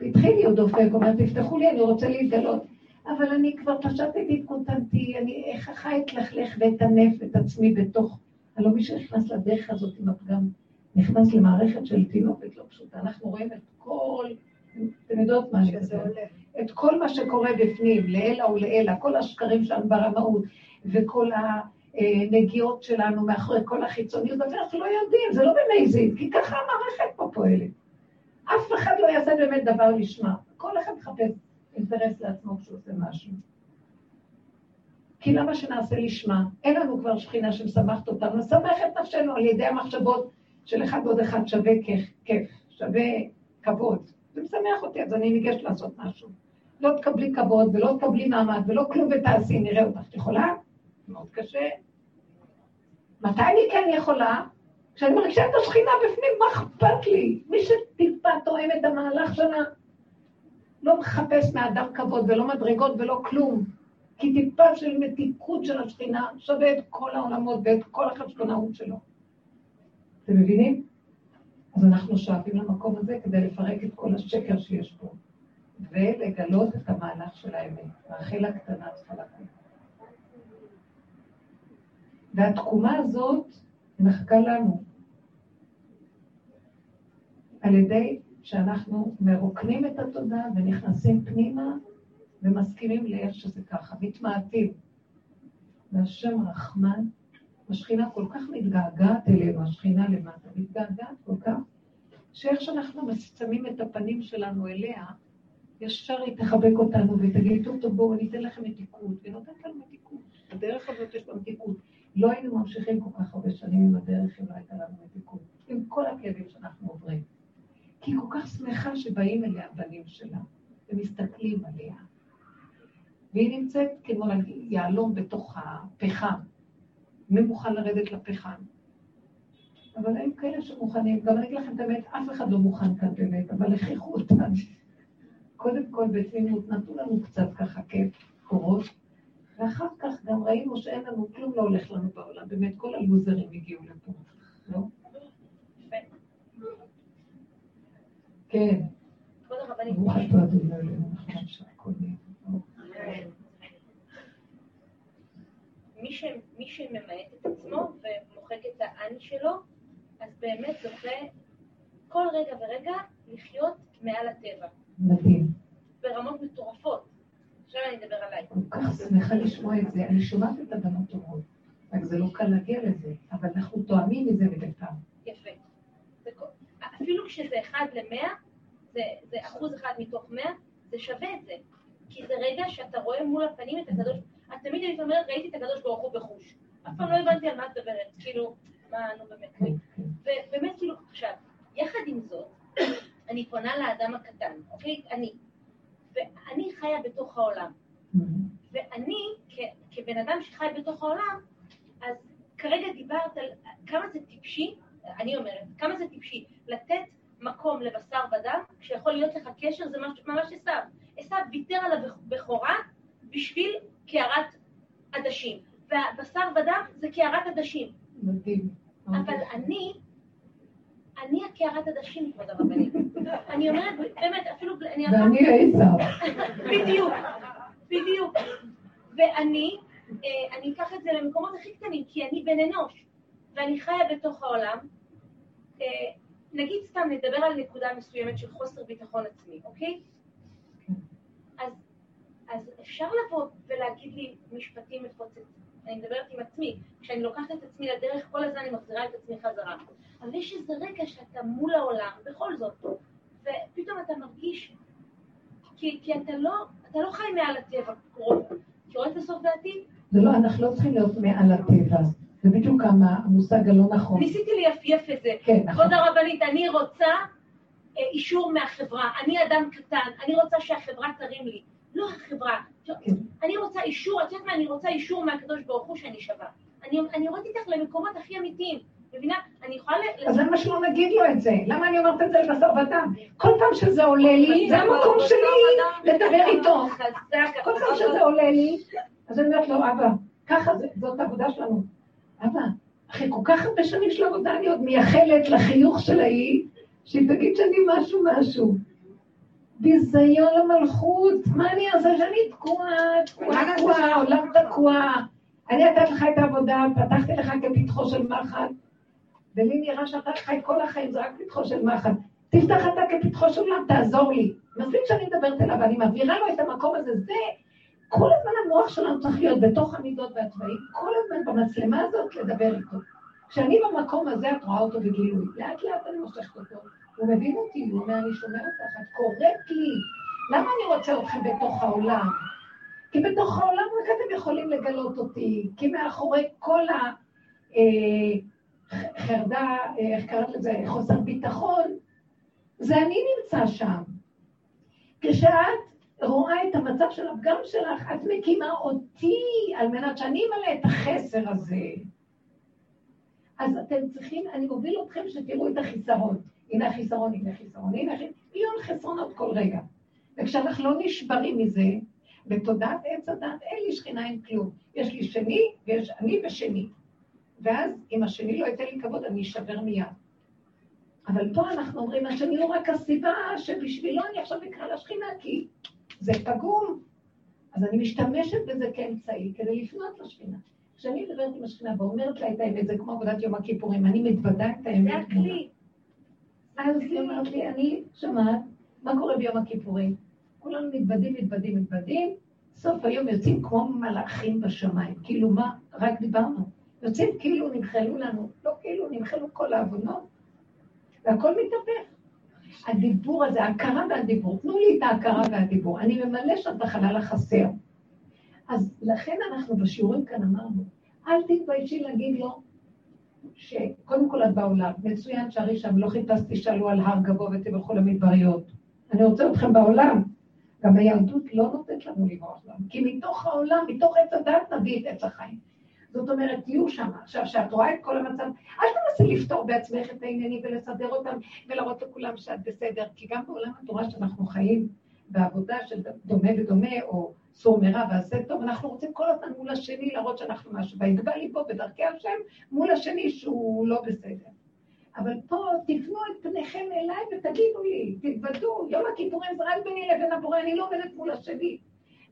והתחיל להיות דופק, אומר, תפתחו לי, אני רוצה להתגלות. אבל אני כבר פשטתי את קוטנתי, אני איך החי אתלכלך ואטנף את עצמי בתוך... הלוא מי שנכנס לדרך הזאת עם הפגם, נכנס למערכת של תינוקת לא פשוטה. אנחנו רואים את כל, אתם יודעות מה שזה עולה, את כל מה שקורה בפנים, לעילא ולעילא, כל השקרים שלנו ברמאות, וכל הנגיעות שלנו מאחורי כל החיצוניות, אבל אנחנו לא יודעים, זה לא במייזים, כי ככה המערכת פה פועלת. אף אחד לא יעשה באמת דבר לשמה. כל אחד מחפש אינטרס לעצמו כשהוא עושה משהו. כי למה שנעשה לשמה? אין לנו כבר שכינה שמשמחת אותנו, נסמך את נפשנו על ידי המחשבות של אחד ועוד אחד שווה כיף, שווה כבוד. זה משמח אותי, אז אני ניגשת לעשות משהו. לא תקבלי כבוד ולא תקבלי מעמד ולא כלום ותעשי, נראה אותך. את יכולה? מאוד קשה. מתי אני כן יכולה? כשאני מרגישה את השכינה בפנים, מה אכפת לי? מי שטיפה תואם את המהלך שלה, לא מחפש מאדם כבוד ולא מדרגות ולא כלום. כי טיפה של מתיקות של השכינה שווה את כל העולמות ואת כל החשבונאות שלו. אתם מבינים? אז אנחנו שואפים למקום הזה כדי לפרק את כל השקר שיש פה, ולגלות את המהלך של האמת. רחל הקטנה צריכה לקום. והתקומה הזאת מחכה לנו על ידי שאנחנו מרוקנים את התודעה ונכנסים פנימה ומסכימים לאיך שזה ככה, מתמעטים. והשם רחמן השכינה כל כך מתגעגעת אלינו, השכינה למטה, מתגעגעת כל כך, שאיך שאנחנו שמים את הפנים שלנו אליה, ישר היא תחבק אותנו ותגיד, טוב, טוב, בואו, אני אתן לכם מתיקות, ונותנת לנו מתיקות. הדרך הזאת יש לה מתיקות. לא היינו ממשיכים כל כך הרבה שנים עם הדרך אם לא הייתה לנו מתיקות. עם כל הכאבים שאנחנו עוברים. כי היא כל כך שמחה שבאים אליה הבנים שלה, ומסתכלים עליה. והיא נמצאת כמו יהלום בתוך הפחם. מי מוכן לרדת לפחם? אבל היו כאלה שמוכנים, גם אני אגיד לכם את האמת, אף אחד לא מוכן כאן באמת, אבל הכריחו אותנו. קודם כל בתמימות נתנו לנו קצת ככה כיף, קורות, ואחר כך גם ראינו שאין לנו, כלום לא הולך לנו בעולם, באמת כל הלוזרים הגיעו לפה, לא? כן. ברוך אתה אדוני אלוהינו, נחמן שהכל מי שממעט את עצמו ומוחק את האני שלו, אז באמת זוכה כל רגע ורגע לחיות מעל הטבע. מדהים. ברמות מטורפות. עכשיו אני אדבר עליי. כל כך שמחה לשמוע את זה. אני שומעת את הבנות טובות, רק זה לא קל להגיע לזה, אבל אנחנו תואמים מזה מדי פעם. יפה. אפילו כשזה אחד למאה, זה, זה אחוז אחד מתוך מאה, זה שווה את זה. כי זה רגע שאתה רואה מול הפנים את הקדוש, את תמיד היית אומרת, ראיתי את הקדוש ברוך הוא בחוש. אף פעם לא הבנתי על מה את מדברת, כאילו, מה, נו באמת. ובאמת, כאילו, עכשיו, יחד עם זאת, אני פונה לאדם הקטן, אוקיי? אני. ואני חיה בתוך העולם. ואני, כבן אדם שחי בתוך העולם, אז כרגע דיברת על כמה זה טיפשי, אני אומרת, כמה זה טיפשי לתת מקום לבשר ודם, כשיכול להיות לך קשר, זה ממש עשיו. עשיו ויתר על הבכורה בשביל קערת עדשים. והבשר ודם זה קערת עדשים. מדהים. אבל אני, אני הקערת עדשים, כבוד הרבנית. אני אומרת, באמת, אפילו... ואני עשיו. בדיוק, בדיוק. ואני, אה, אני אקח את זה למקומות הכי קטנים, כי אני בן אנוש, ואני חיה בתוך העולם. אה, נגיד סתם נדבר על נקודה מסוימת של חוסר ביטחון עצמי, אוקיי? אז, אז אפשר לבוא ולהגיד לי משפטים מפוצצים. אני מדברת עם עצמי. כשאני לוקחת את עצמי לדרך, כל הזמן אני מחזירה את עצמי חזרה. אבל יש איזה רגע שאתה מול העולם, בכל זאת, ופתאום אתה מרגיש, כי, כי אתה, לא, אתה לא חי מעל הטבע, כי רואה את הסוף דעתי? זה לא, אנחנו לא צריכים להיות מעל הטבע. זה בדיוק המושג הלא נכון. ניסיתי ליפייף את זה. כן, נכון. כבוד הרבנית, אני רוצה אה, אישור מהחברה. אני אדם קטן, אני רוצה שהחברה תרים לי. לא החברה. כן. אני רוצה אישור, את יודעת מה? אני רוצה אישור מהקדוש ברוך הוא שאני שווה. אני, אני יורדת איתך למקומות הכי אמיתיים. מבינה? אני יכולה... אז למה שלא נגיד לו את זה? למה אני אומרת את זה לבשר ודם? כל פעם שזה עולה לי, זה המקום שלי לדבר איתו. כל פעם שזה עולה לי, אז אני אומרת לו, אבא, ככה זאת העבודה שלנו. אבא, אחרי כל כך הרבה שנים של עבודה, אני עוד מייחלת לחיוך של ההיא, שהיא תגיד שאני משהו משהו. ביזיון למלכות, מה אני אעשה שאני תקועה, תקועה, תקועה, העולם תקוע. אני נתתי לך את העבודה, פתחתי לך כפתחו של מחט, ולי נראה שאתה חי כל החיים, זה רק פתחו של מחט. תפתח אתה כפתחו של עולם, תעזור לי. מספיק שאני מדברת אליו, ואני מעבירה לו את המקום הזה, זה כל הזמן המוח שלנו צריך להיות בתוך המידות והצבעים, כל הזמן במצלמה הזאת לדבר איתו. כשאני במקום הזה, את רואה אותו בגילוי, לאט לאט אני מושכת אותו. הוא מבין אותי, הוא אומר, אני שומע אותך, את קוראת לי. למה אני רוצה אתכם בתוך העולם? כי בתוך העולם רק אתם יכולים לגלות אותי, כי מאחורי כל החרדה, אה, איך קראת לזה, חוסר ביטחון, זה אני נמצא שם. כשאת רואה את המצב של הפגם שלך, את מקימה אותי על מנת שאני אמלא את החסר הזה. אז אתם צריכים, אני מוביל אתכם שתראו את החיסרון. הנה החיסרון, הנה החיסרון, הנה מיליון חסרונות כל רגע. וכשאנחנו לא נשברים מזה, בתודעת עץ הדת אין לי שכינה, אין כלום. יש לי שני, ויש אני ושני. ואז אם השני לא ייתן לי כבוד, אני אשבר מיד. אבל פה אנחנו אומרים, השני הוא רק הסיבה שבשבילו אני עכשיו אקרא לשכינה, כי זה פגום. אז אני משתמשת בזה כאמצעי כדי לפנות לשכינה. כשאני מדברת עם השכינה ואומרת לה את האמת, זה כמו עבודת יום הכיפורים, אני מתוודה את האמת. זה הכלי. אז היא אומרת לי, אני שומעת, מה קורה ביום הכיפורים? כולנו מתוודים, מתוודים, מתוודים, סוף היום יוצאים כמו מלאכים בשמיים. כאילו מה, רק דיברנו. יוצאים כאילו נמחלו לנו, לא כאילו נמחלו כל העוונות, והכל מתהפך. הדיבור הזה, ההכרה והדיבור, תנו לי את ההכרה והדיבור. אני ממלא שם את החלל החסר. אז לכן אנחנו בשיעורים כאן אמרנו, אל תתביישי להגיד לו שקודם כל את בעולם, מצוין שערי שם, לא חיפשתי שעלו על הר גבוה ותלכו למדבריות. אני רוצה אתכם בעולם. גם היהדות לא נותנת לנו לברוח לנו, כי מתוך העולם, מתוך עץ הדת נביא את עץ החיים. זאת אומרת, תהיו שם. עכשיו, כשאת רואה את כל המצב, אל תנסי לפתור בעצמך את העניינים ולסדר אותם ולהראות לכולם שאת בסדר, כי גם בעולם התורה שאנחנו חיים בעבודה של דומה ודומה, או סור מרע ועשה טוב, אנחנו רוצים כל הזמן מול השני להראות שאנחנו משהו. ויגבה ליבו בדרכי השם מול השני שהוא לא בסדר. אבל פה תפנו את פניכם אליי ותגידו לי, תתוודו, יום הכיפורים זה רק ביני לבין הבורא, אני לא עומדת מול השני.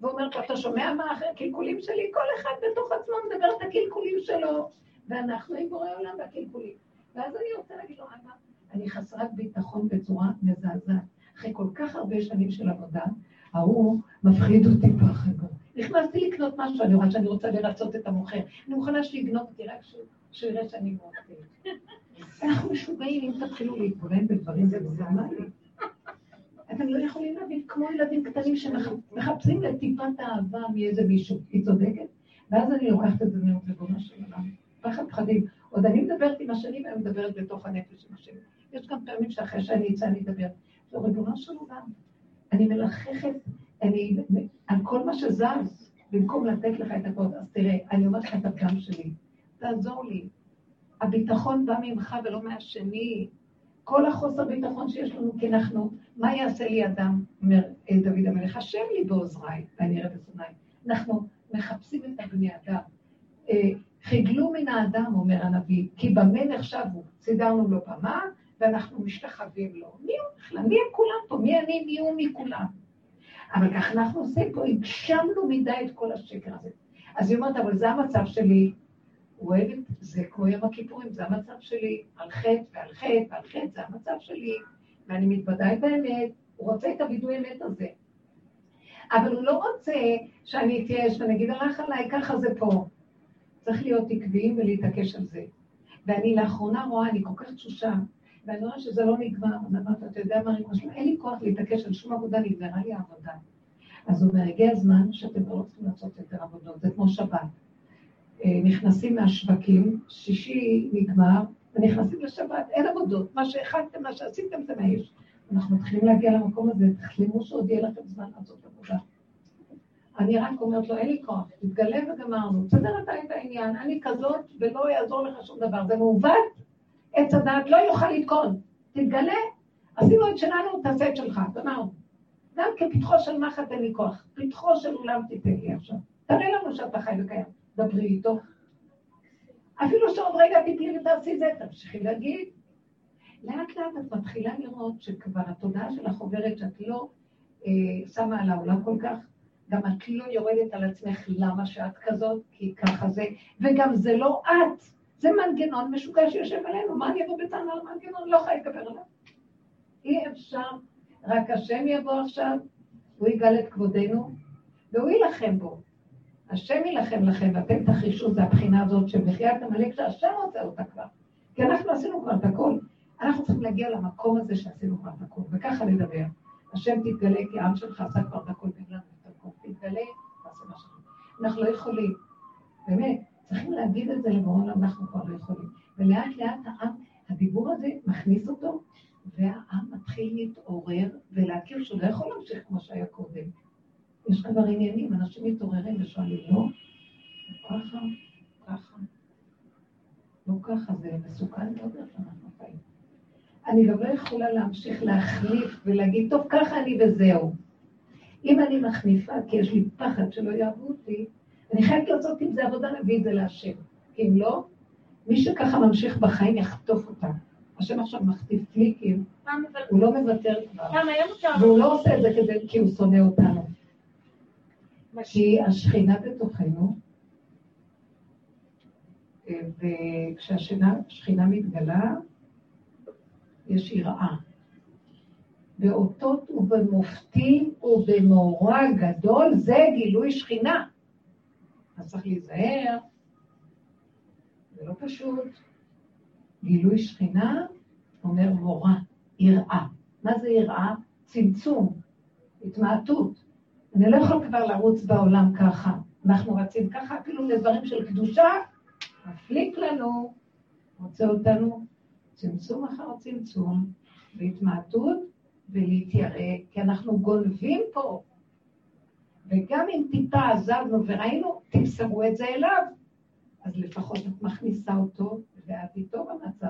ואומרת לו, אתה שומע מה אחרי הקלקולים שלי? כל אחד בתוך עצמו מדבר את הקלקולים שלו, ואנחנו עם בורא עולם והקלקולים. ואז אני רוצה להגיד לו, אבא, אני חסרת ביטחון בצורה מזעזעת. אחרי כל כך הרבה שנים של עבודה, ההוא מפחיד אותי פחד. נכנסתי לקנות משהו, אני רואה שאני רוצה לרצות את המוכר. אני מוכנה שיגנוב אותי רק שהוא יראה שאני מוכרת. אנחנו משוגעים אם תתחילו להתבונן בדברים, נורמלי. אתם לא יכולים להבין, כמו ילדים קטנים שמחפשים לטיפת אהבה מאיזה מישהו, היא צודקת? ואז אני לוקחת את זה מאוד לגונה של עולם. פחד פחדים. עוד אני מדברת עם השני ואני מדברת בתוך הנפש של השני. יש גם פעמים שאחרי שאני אצא אני אדבר. זו ריבונו של עולם. אני מלחכת, אני, על כל מה שזז, במקום לתת לך את הכבוד. אז תראה, אני אומרת לך את הפגם שלי. תעזור לי. הביטחון בא ממך ולא מהשני. כל החוסר ביטחון שיש לנו, כי אנחנו, מה יעשה לי אדם, אומר אה, דוד המלך, השם לי בעוזריי, ואני אראה בשונאי. אנחנו מחפשים את הבני אדם. אה, חיגלו מן האדם, אומר הנביא, כי במה נחשבו? סידרנו לו במה, ואנחנו משתחווים לו. מי הוא בכלל? מי הם כולם פה? מי אני? מי הוא מכולם? אבל כך אנחנו עושים פה, הגשמנו מדי את כל השקר הזה. אז היא אומרת, אבל זה המצב שלי, אוהבת, זה כמו יום הכיפורים, זה המצב שלי, על חטא ועל חטא ועל חטא, זה המצב שלי, ואני מתוודה את האמת, הוא רוצה את הווידוי אמת הזה. אבל הוא לא רוצה שאני אתייאש ואני אגיד, הלך עליי, ככה זה פה. צריך להיות עקביים ולהתעקש על זה. ואני לאחרונה רואה, אני כל כך תשושה, ואני רואה שזה לא נגמר, אז אמרת, אתה יודע מה, אין לי כוח להתעקש על שום עבודה, נגמרה לי העבודה. אז הוא אומר, הגיע הזמן שאתם לא צריכים לעשות יותר עבודות, זה כמו שבת. אה, נכנסים מהשווקים, שישי נגמר, ונכנסים לשבת, אין עבודות, מה שהכנתם, מה שעשיתם זה מהאיש. אנחנו מתחילים להגיע למקום הזה, תחלימו שעוד יהיה לכם זמן לעשות עבודה. אני רק אומרת לו, אין לי כוח, תתגלה וגמרנו, תסדר אתה את העניין, אני כזאת ולא יעזור לך שום דבר, זה מעוות, עץ הדעת לא יוכל לתקון, תתגלה, עשינו את שלנו, תעשה את שלך, גמרנו. גם כפתחו של מחט אין לי כוח, פתחו של אולם תיתן לי עכשיו, תראה לנו שאתה חי וקיים. דברי איתו. אפילו שעוד רגע תתני ותעשי זה, תמשיכי להגיד. לאט לאט את מתחילה לראות שכבר התודעה שלך עוברת שאת לא אה, שמה על העולם כל כך, גם את לא יורדת על עצמך למה שאת כזאת, כי ככה זה, וגם זה לא את, זה מנגנון משוגע שיושב עלינו, מה אני אבוא בטענה על מנגנון? לא יכולה להתגבר עליו. אי אפשר, רק השם יבוא עכשיו, הוא יגאל את כבודנו, והוא יילחם בו. השם יילחם לכם ואתם תחישו, זה הבחינה הזאת של מחיית עמלק שהשם רוצה אותה כבר. כי אנחנו עשינו כבר את הכל. אנחנו צריכים להגיע למקום הזה שעשינו כבר את הכל, וככה לדבר. השם תתגלה כי העם שלך עשה כבר את הכל בגלל את הכל. תתגלה, תעשה מה שלך. אנחנו לא יכולים. באמת, צריכים להגיד את זה לבורא אנחנו כבר לא יכולים. ולאט לאט העם, הדיבור הזה מכניס אותו, והעם מתחיל להתעורר ולהכיר שהוא לא יכול להמשיך כמו שהיה קודם. יש כבר עניינים, אנשים מתעוררים ושואלים, לא, ככה, ככה, לא ככה, זה מסוכן מאוד שאנחנו חיים. אני גם לא יכולה להמשיך להחליף ולהגיד, טוב, ככה אני וזהו. אם אני מחליפה, כי יש לי פחד שלא יאהבו אותי, אני חייבת לעשות עם זה עבודה, להביא את זה להשם. כי אם לא, מי שככה ממשיך בחיים יחטוף אותה. השם עכשיו מכתיב פליקים, הוא לא מוותר כבר. והוא לא עושה את זה כדי, כי הוא שונא אותנו. כי השכינה בתוכנו, וכשהשכינה מתגלה, יש יראה. באותות ובמופתים ובמאורע גדול, זה גילוי שכינה. אז צריך להיזהר, זה לא פשוט. גילוי שכינה אומר מורא, יראה. מה זה יראה? צמצום, התמעטות. אני לא יכול כבר לרוץ בעולם ככה. אנחנו רצים ככה אפילו לדברים של קדושה, מפליק לנו, רוצה אותנו צמצום אחר צמצום, והתמעטות ולהתיירא, כי אנחנו גונבים פה. וגם אם טיפה עזבנו וראינו, תמסרו את זה אליו. אז לפחות את מכניסה אותו, ואת איתו במצב.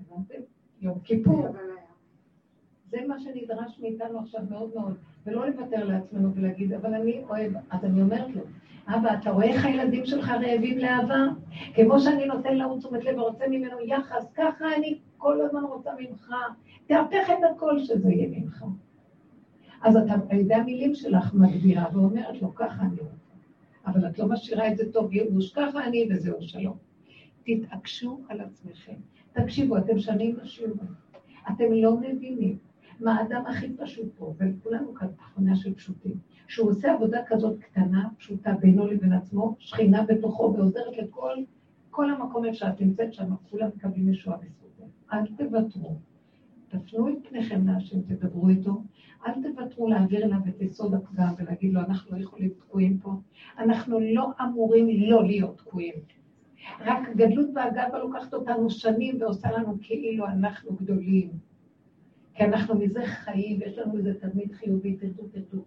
הבנתם? יום כיפור. זה מה שנדרש מאיתנו עכשיו מאוד מאוד, ולא לוותר לעצמנו ולהגיד, אבל אני אוהב, אז אני אומרת לו, אבא, אתה רואה איך הילדים שלך רעבים לאהבה? כמו שאני נותן להוא תשומת לב ורוצה ממנו יחס, ככה אני כל הזמן רוצה ממך. תהפך את הכל שזה יהיה ממך. אז אתה על ידי המילים שלך מגבירה ואומרת לו, ככה אני רוצה. אבל את לא משאירה את זה טוב ייאוש, ככה אני וזהו, שלום. תתעקשו על עצמכם. תקשיבו, אתם שנים בשיעורים. אתם לא מבינים מה האדם הכי פשוט פה, וכולנו כאן תכונה של פשוטים. שהוא עושה עבודה כזאת קטנה, פשוטה, בינו לבין עצמו, שכינה בתוכו ועוזרת לכל כל המקום איפה שאת נמצאת שם, כולם מקבלים ישועה בזכותו. אל תוותרו. תפנו את פניכם להשם, תדברו איתו. אל תוותרו להעביר אליו את יסוד הפגם ולהגיד לו, אנחנו לא יכולים תקועים פה. אנחנו לא אמורים לא להיות תקועים. רק גדלות והגאווה לוקחת אותנו שנים ועושה לנו כאילו אנחנו גדולים. כי אנחנו מזה חיים, ויש לנו איזה תדמית חיובי, תרדו, תרדו.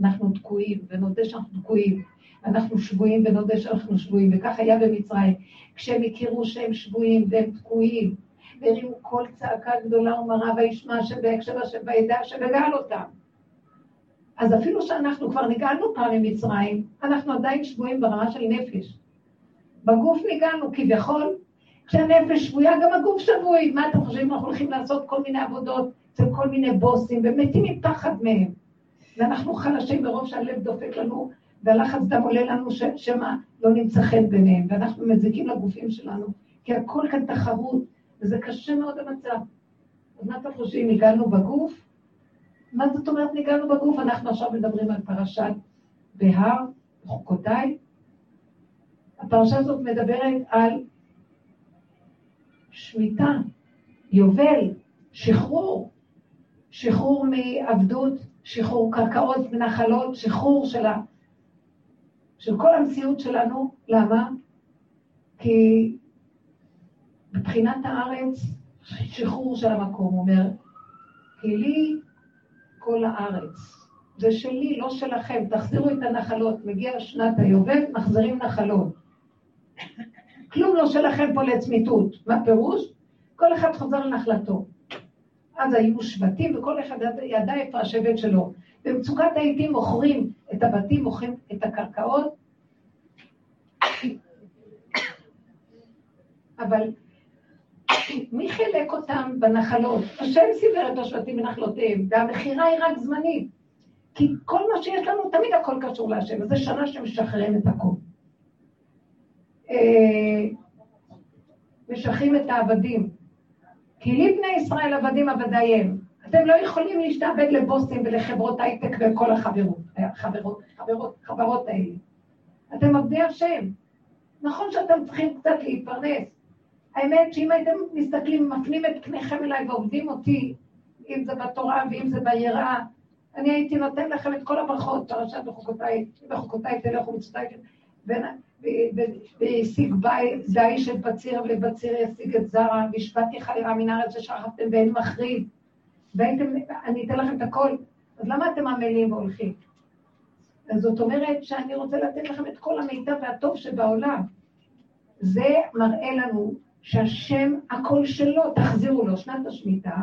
אנחנו תקועים, ונודה שאנחנו תקועים. אנחנו שבויים ונודה שאנחנו שבויים, וכך היה במצרים. כשהם הכירו שהם שבויים והם תקועים, והרימו קול צעקה גדולה ומרה וישמע שבהקשר אשר וידע שבגל אותם. אז אפילו שאנחנו כבר נגעלנו פעם ממצרים, אנחנו עדיין שבויים ברמה של נפש. בגוף נגעלנו כביכול, כשהנפש שבויה, גם הגוף שבוי. מה אתם חושבים? אנחנו הולכים לעשות כל מיני עבודות אצל כל מיני בוסים, ומתים מפחד מהם. ואנחנו חלשים מרוב שהלב דופק לנו, והלחץ דם עולה לנו שמא לא נמצא חן ביניהם, ואנחנו מזיקים לגופים שלנו, כי הכל כאן תחרות, וזה קשה מאוד המצב. אז מה אתם חושבים, הגענו בגוף? מה זאת אומרת ניגענו בגוף? אנחנו עכשיו מדברים על פרשת בהר, חוקותיי. הפרשה הזאת מדברת על שמיטה, יובל, שחרור, שחרור מעבדות, שחרור קרקעות ונחלות, שחרור של, ה... של כל המציאות שלנו. למה? כי מבחינת הארץ, שחרור של המקום, אומר, כי לי כל הארץ. זה שלי, לא שלכם, תחזירו את הנחלות. מגיע שנת היובל, מחזירים נחלות. כלום לא שלכם פה לצמיתות. מה פירוש? כל אחד חוזר לנחלתו. אז היו שבטים, וכל אחד ידע איפה השבט שלו. במצוקת העיתים מוכרים את הבתים, מוכרים את הקרקעות. [COUGHS] אבל מי חילק אותם בנחלות? השם סיבר את השבטים בנחלותיהם, והמכירה היא רק זמנית. כי כל מה שיש לנו, תמיד הכל קשור להשם, וזו שנה שמשחררים את הכל. אה, משחררים את העבדים. כי לי בני ישראל עבדים עבדיהם. אתם לא יכולים להשתעבד לבוסים ולחברות הייטק וכל החברות, החברות, חברות, חברות האלה. אתם עבדי השם. נכון שאתם צריכים קצת להתפרנס. האמת שאם הייתם מסתכלים, מפנים את פניכם אליי ועובדים אותי, אם זה בתורה ואם זה ביראה, אני הייתי נותן לכם את כל הברכות, פרשת בחוקותיי, בחוקותיי תלכו מצוותיי, והשיג דיש את בציר, ובציר ישיג את זרע, והשבעתי חלירה מן הארץ ששכבתם ואין מחריד. והייתם, אני אתן לכם את הכל. אז למה אתם עמלים והולכים? אז זאת אומרת שאני רוצה לתת לכם את כל המיטב והטוב שבעולם. זה מראה לנו שהשם, הכל שלו, תחזירו לו, שנת השמיטה,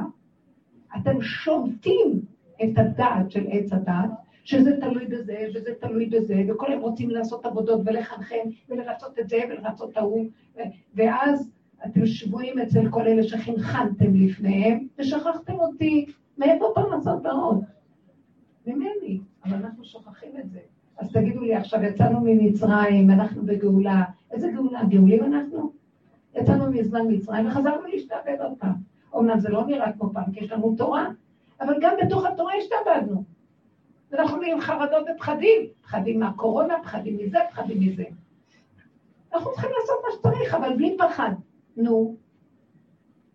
אתם שומטים את הדעת של עץ הדעת, שזה תלוי בזה, וזה תלוי בזה, וכל הם רוצים לעשות עבודות ולחנכם, ולרצות את זה ולרצות את ההוא, ואז אתם שבויים אצל כל אלה שחינכנתם לפניהם, ושכחתם אותי. מאיפה פרנסות ועוד? ממני, אבל אנחנו שוכחים את זה. אז תגידו לי, עכשיו יצאנו ממצרים, אנחנו בגאולה. איזה גאולה? גאולים אנחנו? יצאנו מזמן מצרים וחזרנו להשתעבד עוד פעם. אמנם זה לא נראה כמו פעם, כי יש לנו תורה, אבל גם בתוך התורה השתעבדנו. ואנחנו נהיים חרדות ופחדים, פחדים מהקורונה, פחדים מזה, פחדים מזה. אנחנו צריכים לעשות מה שצריך, אבל בלי פחד. נו,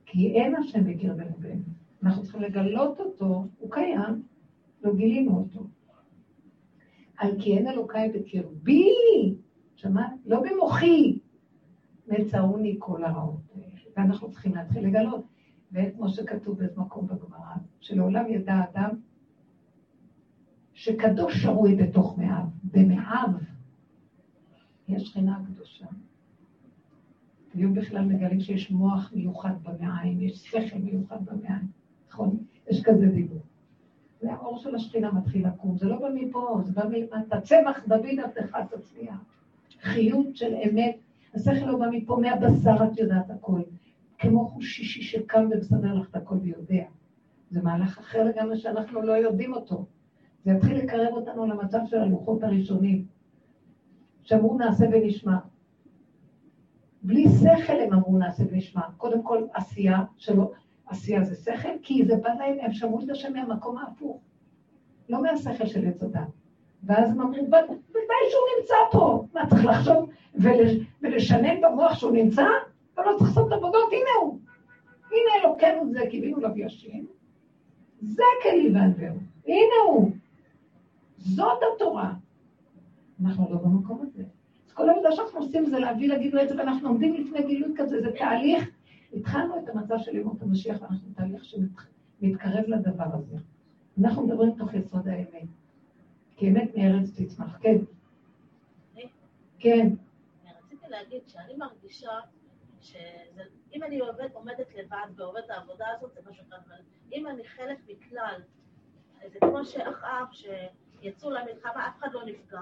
כי אין השם בקרבנו בנו. אנחנו צריכים לגלות אותו, הוא קיים, לא גילינו אותו. על כי אין אלוקיי בקרבי, שמעת? לא במוחי, מצאוני כל הרעות. ואנחנו צריכים להתחיל לגלות. וכמו שכתוב באיזה מקום בגמרא, שלעולם ידע אדם שקדוש שרוי בתוך מאיו, במאיו יש שכינה קדושה. היו בכלל מגלים שיש מוח מיוחד במעיים, יש שכל מיוחד במעיים, נכון? יש כזה דיבור. והאור של השכינה מתחיל לקום, זה לא בא מפה, זה בא מלמטה. צמח דוד עבדך תצליח. חיות של אמת, השכל לא בא מפה, מהבשר את יודעת הכל. כמו חוש שישי שקם ומסדר לך את הכל ויודע. זה מהלך אחר לגמרי שאנחנו לא יודעים אותו. זה יתחיל לקרב אותנו למצב של הלוחות הראשונים, שאמרו נעשה ונשמע. בלי שכל הם אמרו נעשה ונשמע. קודם כל עשייה שלו, עשייה זה שכל, כי זה בא להם, הם שמעו את השם מהמקום ההפוך. לא מהשכל של עץ הדת. ואז הם אמרו, בוודאי שהוא נמצא פה. מה, צריך לחשוב ולשנן במוח שהוא נמצא? אתה לא צריך לעשות עבודות, הנה הוא. הנה אלוקינו זה, קיווינו לווישים. זה כלי וענווהו. הנה הוא. זאת התורה. אנחנו לא במקום הזה. אז כל העבודה שאנחנו עושים זה להביא לגילוי את זה, ואנחנו עומדים לפני גילוי כזה, זה תהליך. התחלנו את המצב של ימות המשיח, ואנחנו בתהליך שמתקרב לדבר הזה. אנחנו מדברים תוך יסוד האמת. כי אמת מארץ תצמח. כן. כן. רציתי להגיד שאני מרגישה שאם אני עובד, עומדת לבד ועובדת העבודה הזאת, זה משהו אחד, אבל אם אני חלק מכלל, זה כמו שאחאב, שיצאו למלחמה, אף אחד לא נפגע,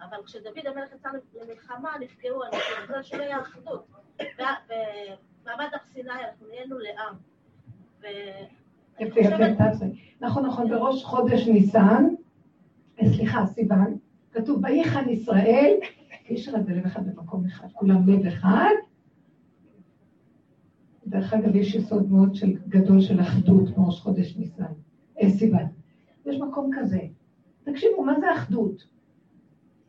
אבל כשדוד המלך יצא למלחמה, נפגעו אנשים, בגלל שלא היה אחדות. במעמד הר סיני אנחנו נהיינו לעם. יפה, יפה, נכון, נכון, בראש חודש ניסן, סליחה, סיוון, כתוב, ויחן ישראל, איש אחד בלב אחד במקום אחד, כולם לב אחד, דרך אגב, יש יסוד מאוד של, גדול של אחדות בראש חודש ניסן, אה, סיוון. יש מקום כזה. תקשיבו, מה זה אחדות?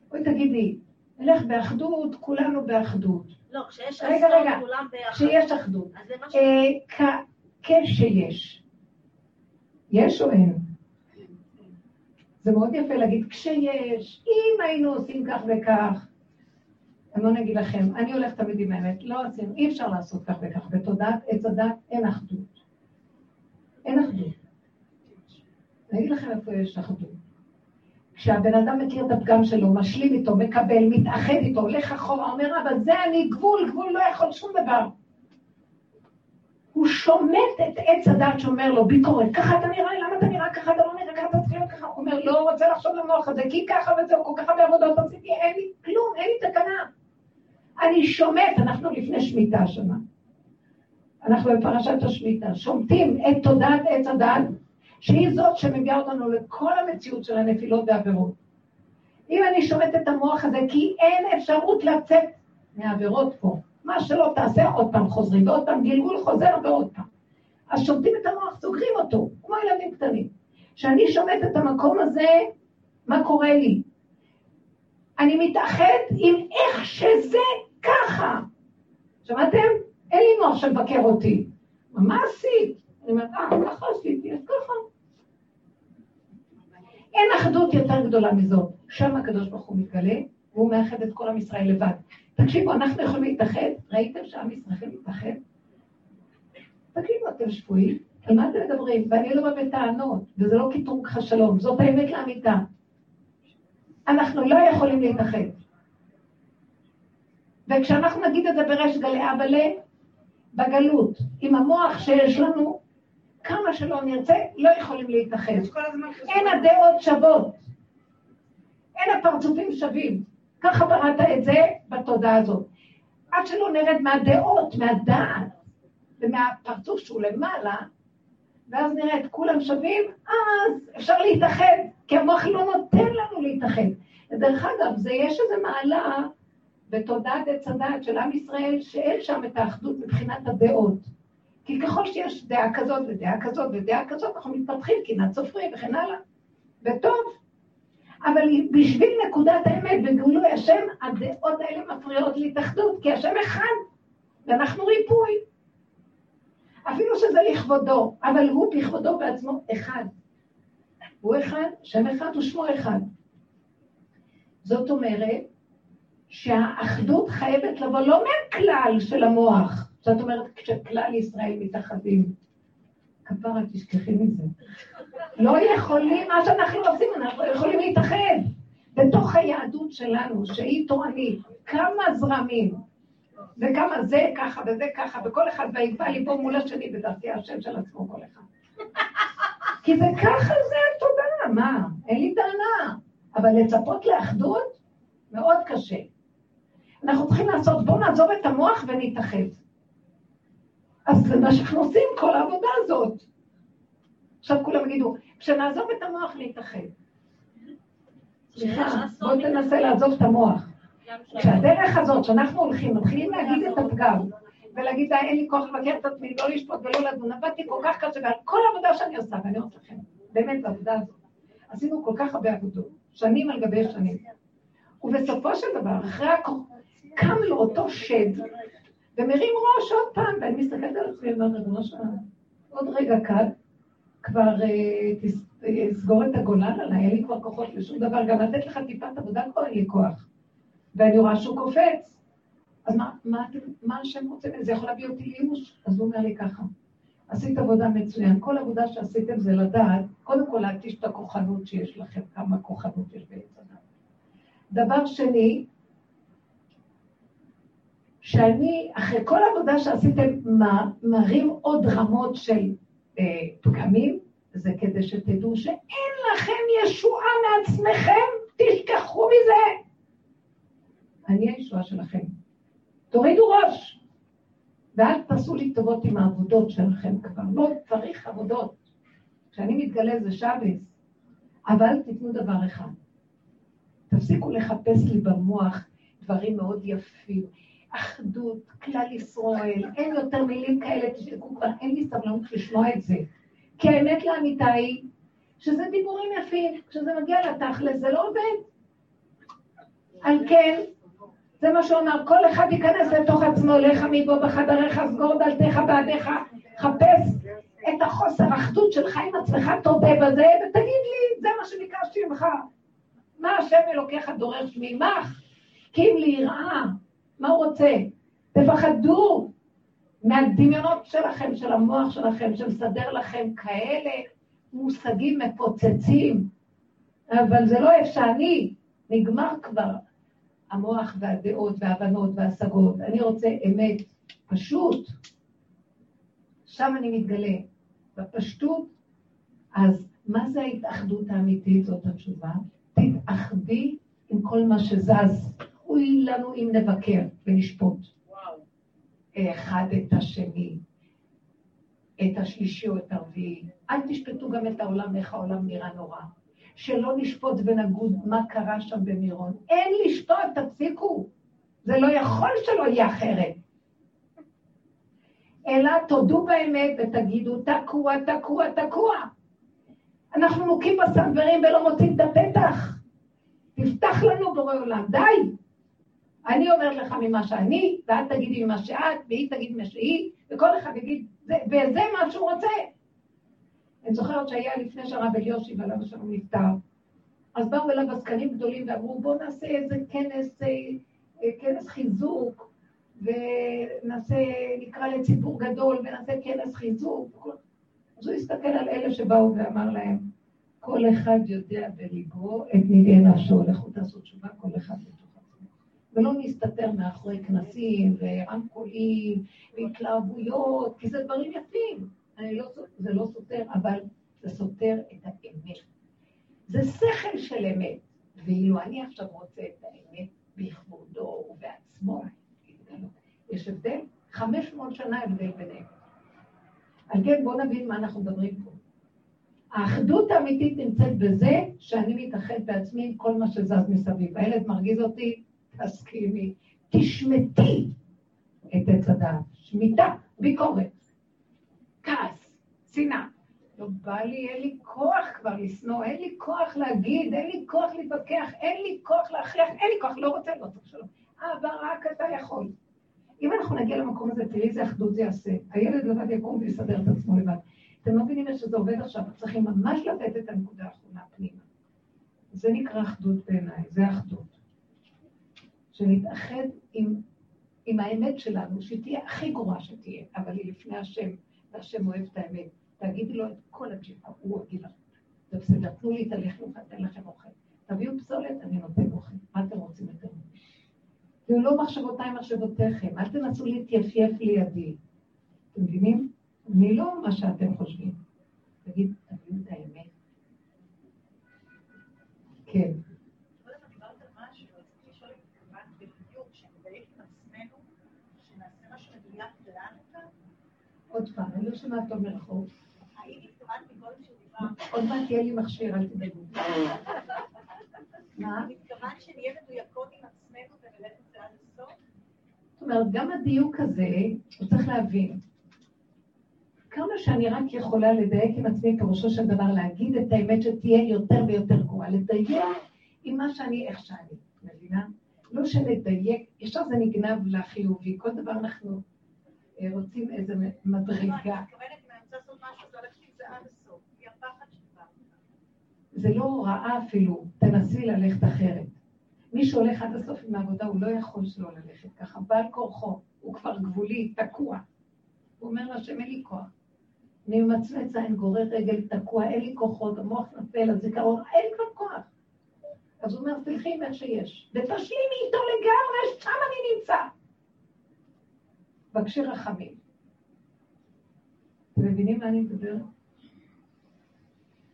בואי תגידי, נלך באחדות, כולנו באחדות. לא, כשיש רגע, רגע, כולם ביחד. כשיש אחדות. אז זה מה ש... אה, כשיש. יש או אין? זה מאוד יפה להגיד כשיש, אם היינו עושים כך וכך, אני לא נגיד לכם, אני הולכת תמיד עם האמת, לא עשינו, אי אפשר לעשות כך וכך, בתודעת עץ הדת אין אחדות. אין אחדות. אני אגיד לכם איפה יש אחדות. כשהבן אדם מכיר את הפגם שלו, משלים איתו, מקבל, מתאחד איתו, הולך אחורה, אומר, אבל זה אני, גבול, גבול לא יכול שום דבר. הוא שומט את עץ הדת שאומר לו, ביקורת, ככה אתה נראה, למה אתה אומר, לא רוצה לחשוב למוח הזה, כי ככה וזהו, כל כך הרבה עבודות עשיתי, אין לי כלום, אין לי תקנה. אני שומט, אנחנו לפני שמיטה שנה. אנחנו בפרשת השמיטה, שומטים את תודעת עץ הדת, שהיא זאת שמביאה אותנו לכל המציאות של הנפילות והעבירות. אם אני שומט את המוח הזה, כי אין אפשרות לצאת מהעבירות פה. מה שלא תעשה, עוד פעם חוזרים, ועוד פעם גלגול חוזר ועוד פעם. אז שומטים את המוח, סוגרים אותו, כמו ילדים קטנים. כשאני שומט את המקום הזה, מה קורה לי? אני מתאחד עם איך שזה ככה. שמעתם? אין לי מוח שמבקר אותי. מה עשית? אני אומרת, אה, ככה עשיתי, אז ככה. אין אחדות יותר גדולה מזאת. שם הקדוש ברוך הוא מתגלה, והוא מאחד את כל עם ישראל לבד. תקשיבו, אנחנו יכולים להתאחד? ראיתם שעם ישראל מתאחד? תגידו, אתם שפויים? על מה אתם מדברים? ואני לא בא בטענות, וזה לא קיטרוג לך שלום, זאת האמת לאמיתה. אנחנו לא יכולים להתאחד. וכשאנחנו נגיד את זה בריש גלי אבאלה, בגלות, עם המוח שיש לנו, כמה שלא נרצה, לא יכולים להתאחד. אין הדעות שוות. אין הפרצופים שווים. ככה בראת את זה בתודעה הזאת. עד שלא נרד מהדעות, מהדעת, ומהפרצוף שהוא למעלה, ואז נראה את כולם שווים, אז אפשר להתאחד, כי המוח לא נותן לנו להתאחד. ודרך אגב, זה יש איזו מעלה בתודעת עץ הדעת של עם ישראל, שאין שם את האחדות מבחינת הדעות. כי ככל שיש דעה כזאת ודעה כזאת ודעה כזאת, אנחנו מתפתחים, קנאת סופרים וכן הלאה. וטוב. אבל בשביל נקודת האמת וגילוי השם, הדעות האלה מפריעות להתאחדות, כי השם אחד, ואנחנו ריפוי. אפילו שזה לכבודו, אבל הוא בכבודו בעצמו אחד. הוא אחד, שם אחד ושמו אחד. זאת אומרת שהאחדות חייבת לבוא לא מהכלל של המוח, זאת אומרת, כשכלל ישראל מתאחדים. כפרה, תשכחי מזה. לא יכולים, מה שאנחנו עושים, אנחנו יכולים להתאחד. בתוך היהדות שלנו, שהיא תורנית, כמה זרמים, וכמה זה ככה וזה ככה, וכל אחד ויקבע ליבו מול השני בדרכי השם של עצמו כל אחד. [LAUGHS] כי זה ככה זה התודעה, מה? אין לי טענה. אבל לצפות לאחדות, מאוד קשה. אנחנו צריכים לעשות, בואו נעזוב את המוח ונתאחד. אז זה מה שאנחנו עושים, כל העבודה הזאת. עכשיו כולם יגידו, כשנעזוב את המוח נתאחד. סליחה, בוא תנסה לעזוב את המוח. כשהדרך הזאת, שאנחנו הולכים, מתחילים להגיד את הפגם, ולהגיד, אין לי כוח לבקר את עצמי, לא לשפוט ולא לדון, עבדתי כל כך קשה, ועל כל העבודה שאני עושה, ואני אומרת לכם, באמת, העבודה הזאת, עשינו כל כך הרבה עבודות, שנים על גבי שנים. ובסופו של דבר, אחרי הכוח, קם לו אותו שד, ומרים ראש עוד פעם, ואני מסתכלת על עצמי ואומרת, ריבונו שלנו, עוד רגע קל, כבר אסגור את הגולן עליי, אין לי כבר כוחות לשום דבר, גם לתת לך טיפת עבודה כבר אין לי כוח. ואני רואה שהוא קופץ. אז מה, מה, מה השם רוצה? זה יכול להביא אותי לייאוש. אז הוא אומר לי ככה, עשית עבודה מצוין. כל עבודה שעשיתם זה לדעת, קודם כל להתיש את הכוחנות שיש לכם, כמה כוחנות יש אדם. דבר שני, שאני, אחרי כל עבודה שעשיתם, מראים עוד רמות של אה, פגמים, זה כדי שתדעו שאין לכם ישועה מעצמכם, תשכחו מזה. אני הישועה שלכם. תורידו ראש, ואל תעשו לי טובות עם העבודות שלכם כבר. לא צריך עבודות. כשאני מתגלה זה שבס, אבל תיתנו דבר אחד. תפסיקו לחפש לי במוח דברים מאוד יפים. אחדות, כלל ישראל, אין יותר מילים כאלה, תשתקו כבר, אין לי סבלנות לשמוע את זה. כי האמת לאמיתה היא שזה דיבורים יפים, כשזה מגיע לתכל'ס זה לא עובד. על כן, זה מה שהוא אמר, כל אחד ייכנס לתוך עצמו, לך מבוא בחדריך, סגור דלתך בעדיך, חפש את החוסר אחדות שלך עם עצמך, תודה בזה, ותגיד לי, זה מה שביקשתי ממך. מה השם אלוקיך דורש ממך? כי אם ליראה, מה הוא רוצה? תפחדו מהדמיונות שלכם, של המוח שלכם, שמסדר לכם כאלה מושגים מפוצצים. אבל זה לא איפה שאני, נגמר כבר. המוח והדעות וההבנות וההשגות. אני רוצה אמת פשוט. שם אני מתגלה. בפשטות, אז מה זה ההתאחדות האמיתית? זאת התשובה. תתאחדי עם כל מה שזז. אוי לנו אם נבקר ונשפוט. אחד את השני, את השלישי או את הרביעי. אל תשפטו גם את העולם, איך העולם נראה נורא. שלא נשפוט ונגוד מה קרה שם במירון. אין לשפוט, תפסיקו. זה לא יכול שלא יהיה אחרת. אלא תודו באמת ותגידו, תקוע, תקוע, תקוע. אנחנו מוכים בסנוורים ולא מוצאים את הפתח. תפתח לנו בורא עולם, די. אני אומרת לך ממה שאני, ואת תגידי ממה שאת, והיא תגיד ממה שהיא, וכל אחד יגיד, וזה מה שהוא רוצה. אני זוכרת שהיה לפני שהרב אליושי ועליו השלום נפטר, אז באו אליו עסקנים גדולים ואמרו, בואו נעשה איזה כנס, אה, אה, כנס חיזוק, ונעשה, נקרא לציבור גדול, ונעשה כנס חיזוק. אז הוא הסתכל על אלה שבאו ואמר להם, כל אחד יודע בליבו את נגעי נפשו, לכו תעשו תשובה, כל אחד בתוך עצמו. ולא נסתתר מאחורי כנסים ורמקולים והתלהבויות, כי זה דברים יפים. לא, זה לא סותר, אבל זה סותר את האמת. זה שכל של אמת. ואילו אני עכשיו רוצה את האמת בכבודו ובעצמו, יש הבדל? 500 שנה הבדל ביניהם. על כן בואו נבין מה אנחנו מדברים פה. האחדות האמיתית נמצאת בזה שאני מתאחד בעצמי עם כל מה שזז מסביב. הילד מרגיז אותי, תסכימי, תשמטי את עץ הדעת. שמיטה, ביקורת. כעס, שנאה. לא בא לי, אין לי כוח כבר לשנוא, אין לי כוח להגיד, אין לי כוח להתווכח, אין לי כוח להכריח, אין לי כוח, לא רוצה, לא צריך שלום. אבל רק אתה יכול. אם אנחנו נגיע למקום הזה, תראי איזה אחדות זה יעשה. הילד לבד יקום ויסדר את עצמו לבד. אתם לא מבינים איך שזה עובד עכשיו, צריכים ממש לתת את הנקודה האחרונה פנימה. זה נקרא אחדות בעיניי, זה אחדות. שנתאחד עם, עם האמת שלנו, שהיא תהיה הכי גרועה שתהיה, אבל היא לפני השם, והשם אוהב את האמת. תגידי לו את כל הג'יפה, הוא יגיד לך. זה בסדר, תנו לי את הלחם, אתן לכם אוכל. תביאו פסולת, אני נותן אוכל. מה אתם רוצים יותר? תהיו לא מחשבותיי מחשבותיכם, אל תנסו להתייפייף לידי. אתם מבינים? אני לא מה שאתם חושבים. תגיד, תביאו את האמת. כן. עוד פעם, אני לא שומעת טוב מרחוב. עוד מעט יהיה לי מכשיר, אל תדאגו. [LAUGHS] מה? התכוונת שנהיה מדויקות עם עצמנו ונלך את זה עד הסוף? זאת אומרת, גם הדיוק הזה, הוא צריך להבין. כמה שאני רק יכולה לדייק עם עצמי, פירושו של דבר להגיד את האמת שתהיה יותר ויותר גרועה, לדייק עם מה שאני, איך שאני, מבינה? לא שנדייק, ישר זה נגנב לחיובי, כל דבר אנחנו רוצים איזה מדרגה. אני מתכוונת, אם אני רוצה לעשות משהו, זה הולך עם זה עד הסוף. היא הפחד שלך. זה לא רעה אפילו, תנסי ללכת אחרת. מי שהולך עד הסוף עם העבודה, הוא לא יכול שלא ללכת ככה. בעל כורחו, הוא כבר גבולי, תקוע. הוא אומר להשם, אין לי כוח. אני ממצמץ עין, גורר רגל, תקוע, אין לי כוחות, המוח נפל, הזיכרון, אין לי כבר כוח. אז הוא אומר, תלכי עם איך שיש, ותשלימי איתו לגמרי, שם אני נמצא. בקשי רחמים. אתם מבינים מה אני מדברת?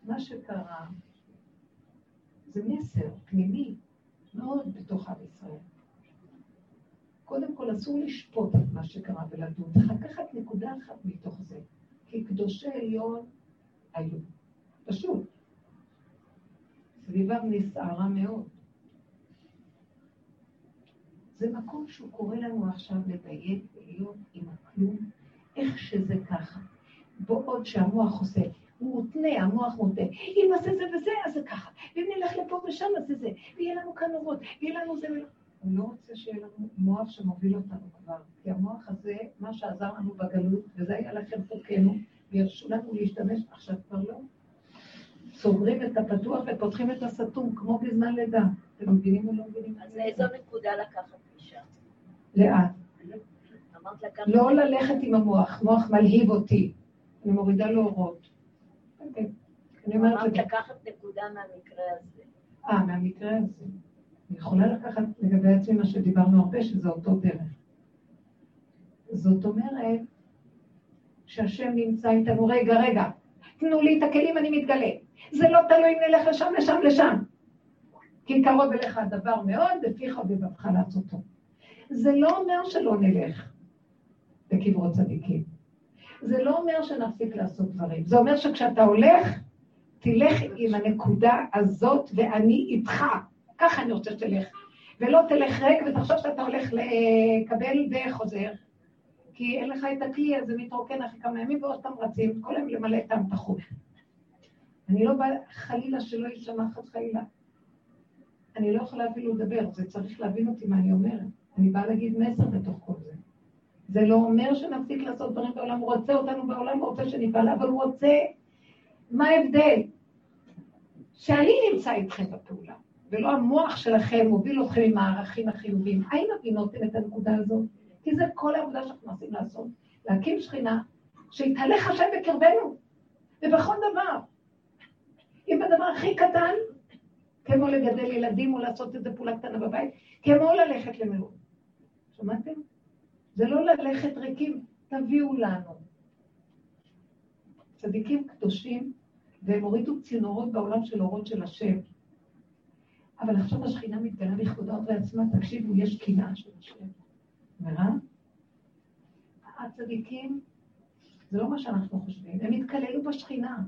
מה שקרה זה מסר פנימי מאוד בתוך עם ישראל. קודם כל, אסור לשפוט את מה שקרה ולדון, צריך לקחת נקודה אחת מתוך זה. כי קדושי עליון היו. פשוט. סביבם נסערה מאוד. זה מקום שהוא קורא לנו עכשיו לדייק ולהיות עם הכלום, איך שזה ככה. בעוד שהמוח עושה, הוא מותנה, המוח מותנה. אם נעשה זה וזה, אז זה ככה. ואם נלך לפה ושם, אז זה זה. ויהיה לנו כאן אורות, ויהיה לנו זה ולא. הוא לא רוצה שיהיה לנו מוח שמוביל אותנו כבר. כי המוח הזה, מה שעזר לנו בגלות, וזה היה לכם חוקנו, וירשו לנו להשתמש, עכשיו כבר לא. סוגרים את הפתוח ופותחים את הסתום, כמו בזמן לידה. אתם מבינים או לא מבינים? אז לאיזו נקודה לקחת? לאט. לא ללכת עם המוח, מוח מלהיב אותי. אני מורידה לו אורות. אוקיי. אני אומרת אמרת לקחת נקודה מהמקרה הזה. אה, מהמקרה הזה. אני יכולה לקחת לגבי עצמי מה שדיברנו הרבה, שזה אותו דרך. זאת אומרת שהשם נמצא איתנו, רגע, רגע, תנו לי את הכלים, אני מתגלה. זה לא תלוי אם נלך לשם, לשם, לשם. כי קרוב אליך הדבר מאוד, בפיך ובבבך לעשותו. זה לא אומר שלא נלך בקברות צדיקים. זה לא אומר שנפסיק לעשות דברים. זה אומר שכשאתה הולך, תלך עם הנקודה הזאת ואני איתך. ככה אני רוצה שתלך. ולא תלך ריק ותחשוב שאתה הולך לקבל וחוזר. כי אין לך את הכלי הזה מתרוקן אחרי כמה ימים ועוד פעם רצים, כל היום למלא את המתחות. אני לא באה, חלילה שלא יישמע חס חלילה. אני לא יכולה אפילו לדבר, זה צריך להבין אותי מה אני אומרת. אני באה להגיד מסר בתוך כל זה. זה לא אומר שנפסיק לעשות דברים בעולם, הוא רוצה אותנו בעולם, הוא רוצה שנפעל, אבל הוא רוצה... מה ההבדל? שאני נמצא איתכם בפעולה, ולא המוח שלכם מוביל אתכם עם הערכים החיוביים. האם מבינות את הנקודה הזאת? כי זה כל העבודה שאנחנו מנסים לעשות. להקים שכינה שיתהלך השם בקרבנו, ובכל דבר. אם בדבר הכי קטן, כמו לגדל ילדים או לעשות איזה פעולה קטנה בבית, כמו ללכת למירון. שמעתם? זה לא ללכת ריקים, תביאו לנו. צדיקים קדושים, והם הורידו צינורות בעולם של אורות של השם. אבל עכשיו השכינה מתגלה בכבודה ובעצמה, תקשיבו, יש קנאה של השם. מירב? הצדיקים, זה לא מה שאנחנו חושבים, הם התקללו בשכינה.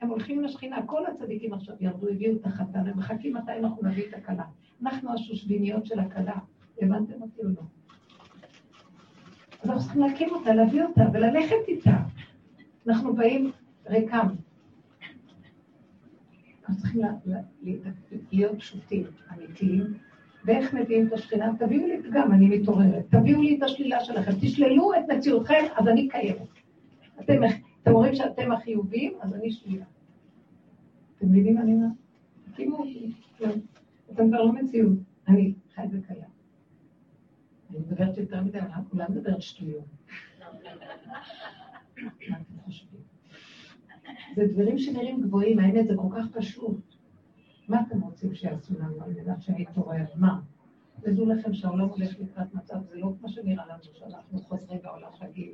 הם הולכים לשכינה, כל הצדיקים עכשיו ירדו, הביאו את החתן, הם מחכים מתי אנחנו נביא את הכלה. אנחנו השושביניות של הכלה. הבנתם אותי או לא? אנחנו צריכים להקים אותה, להביא אותה וללכת איתה. אנחנו באים ריקם. אנחנו צריכים להיות פשוטים, אמיתיים. ואיך מביאים את השכינה? תביאו לי פגם, אני מתעוררת. תביאו לי את השלילה שלכם. תשללו את מציאותכם, אז אני קיימת. אתם, אתם אומרים שאתם החיוביים, אז אני שלילה. אתם מבינים מה אני אומרת? תקימו אותי. לא. אתם כבר לא מציאות, אני חי וקיים. אני מדברת יותר מדי, אבל כולם מדברת שטויות. זה דברים שנראים גבוהים, האמת זה כל כך פשוט. מה אתם רוצים שיעשו לנו על מנת שנתעורר? מה? תדעו לכם שהעולם הולך לקראת מצב, זה לא כמו שנראה לנו שאנחנו חוזרים בעולם רגיל.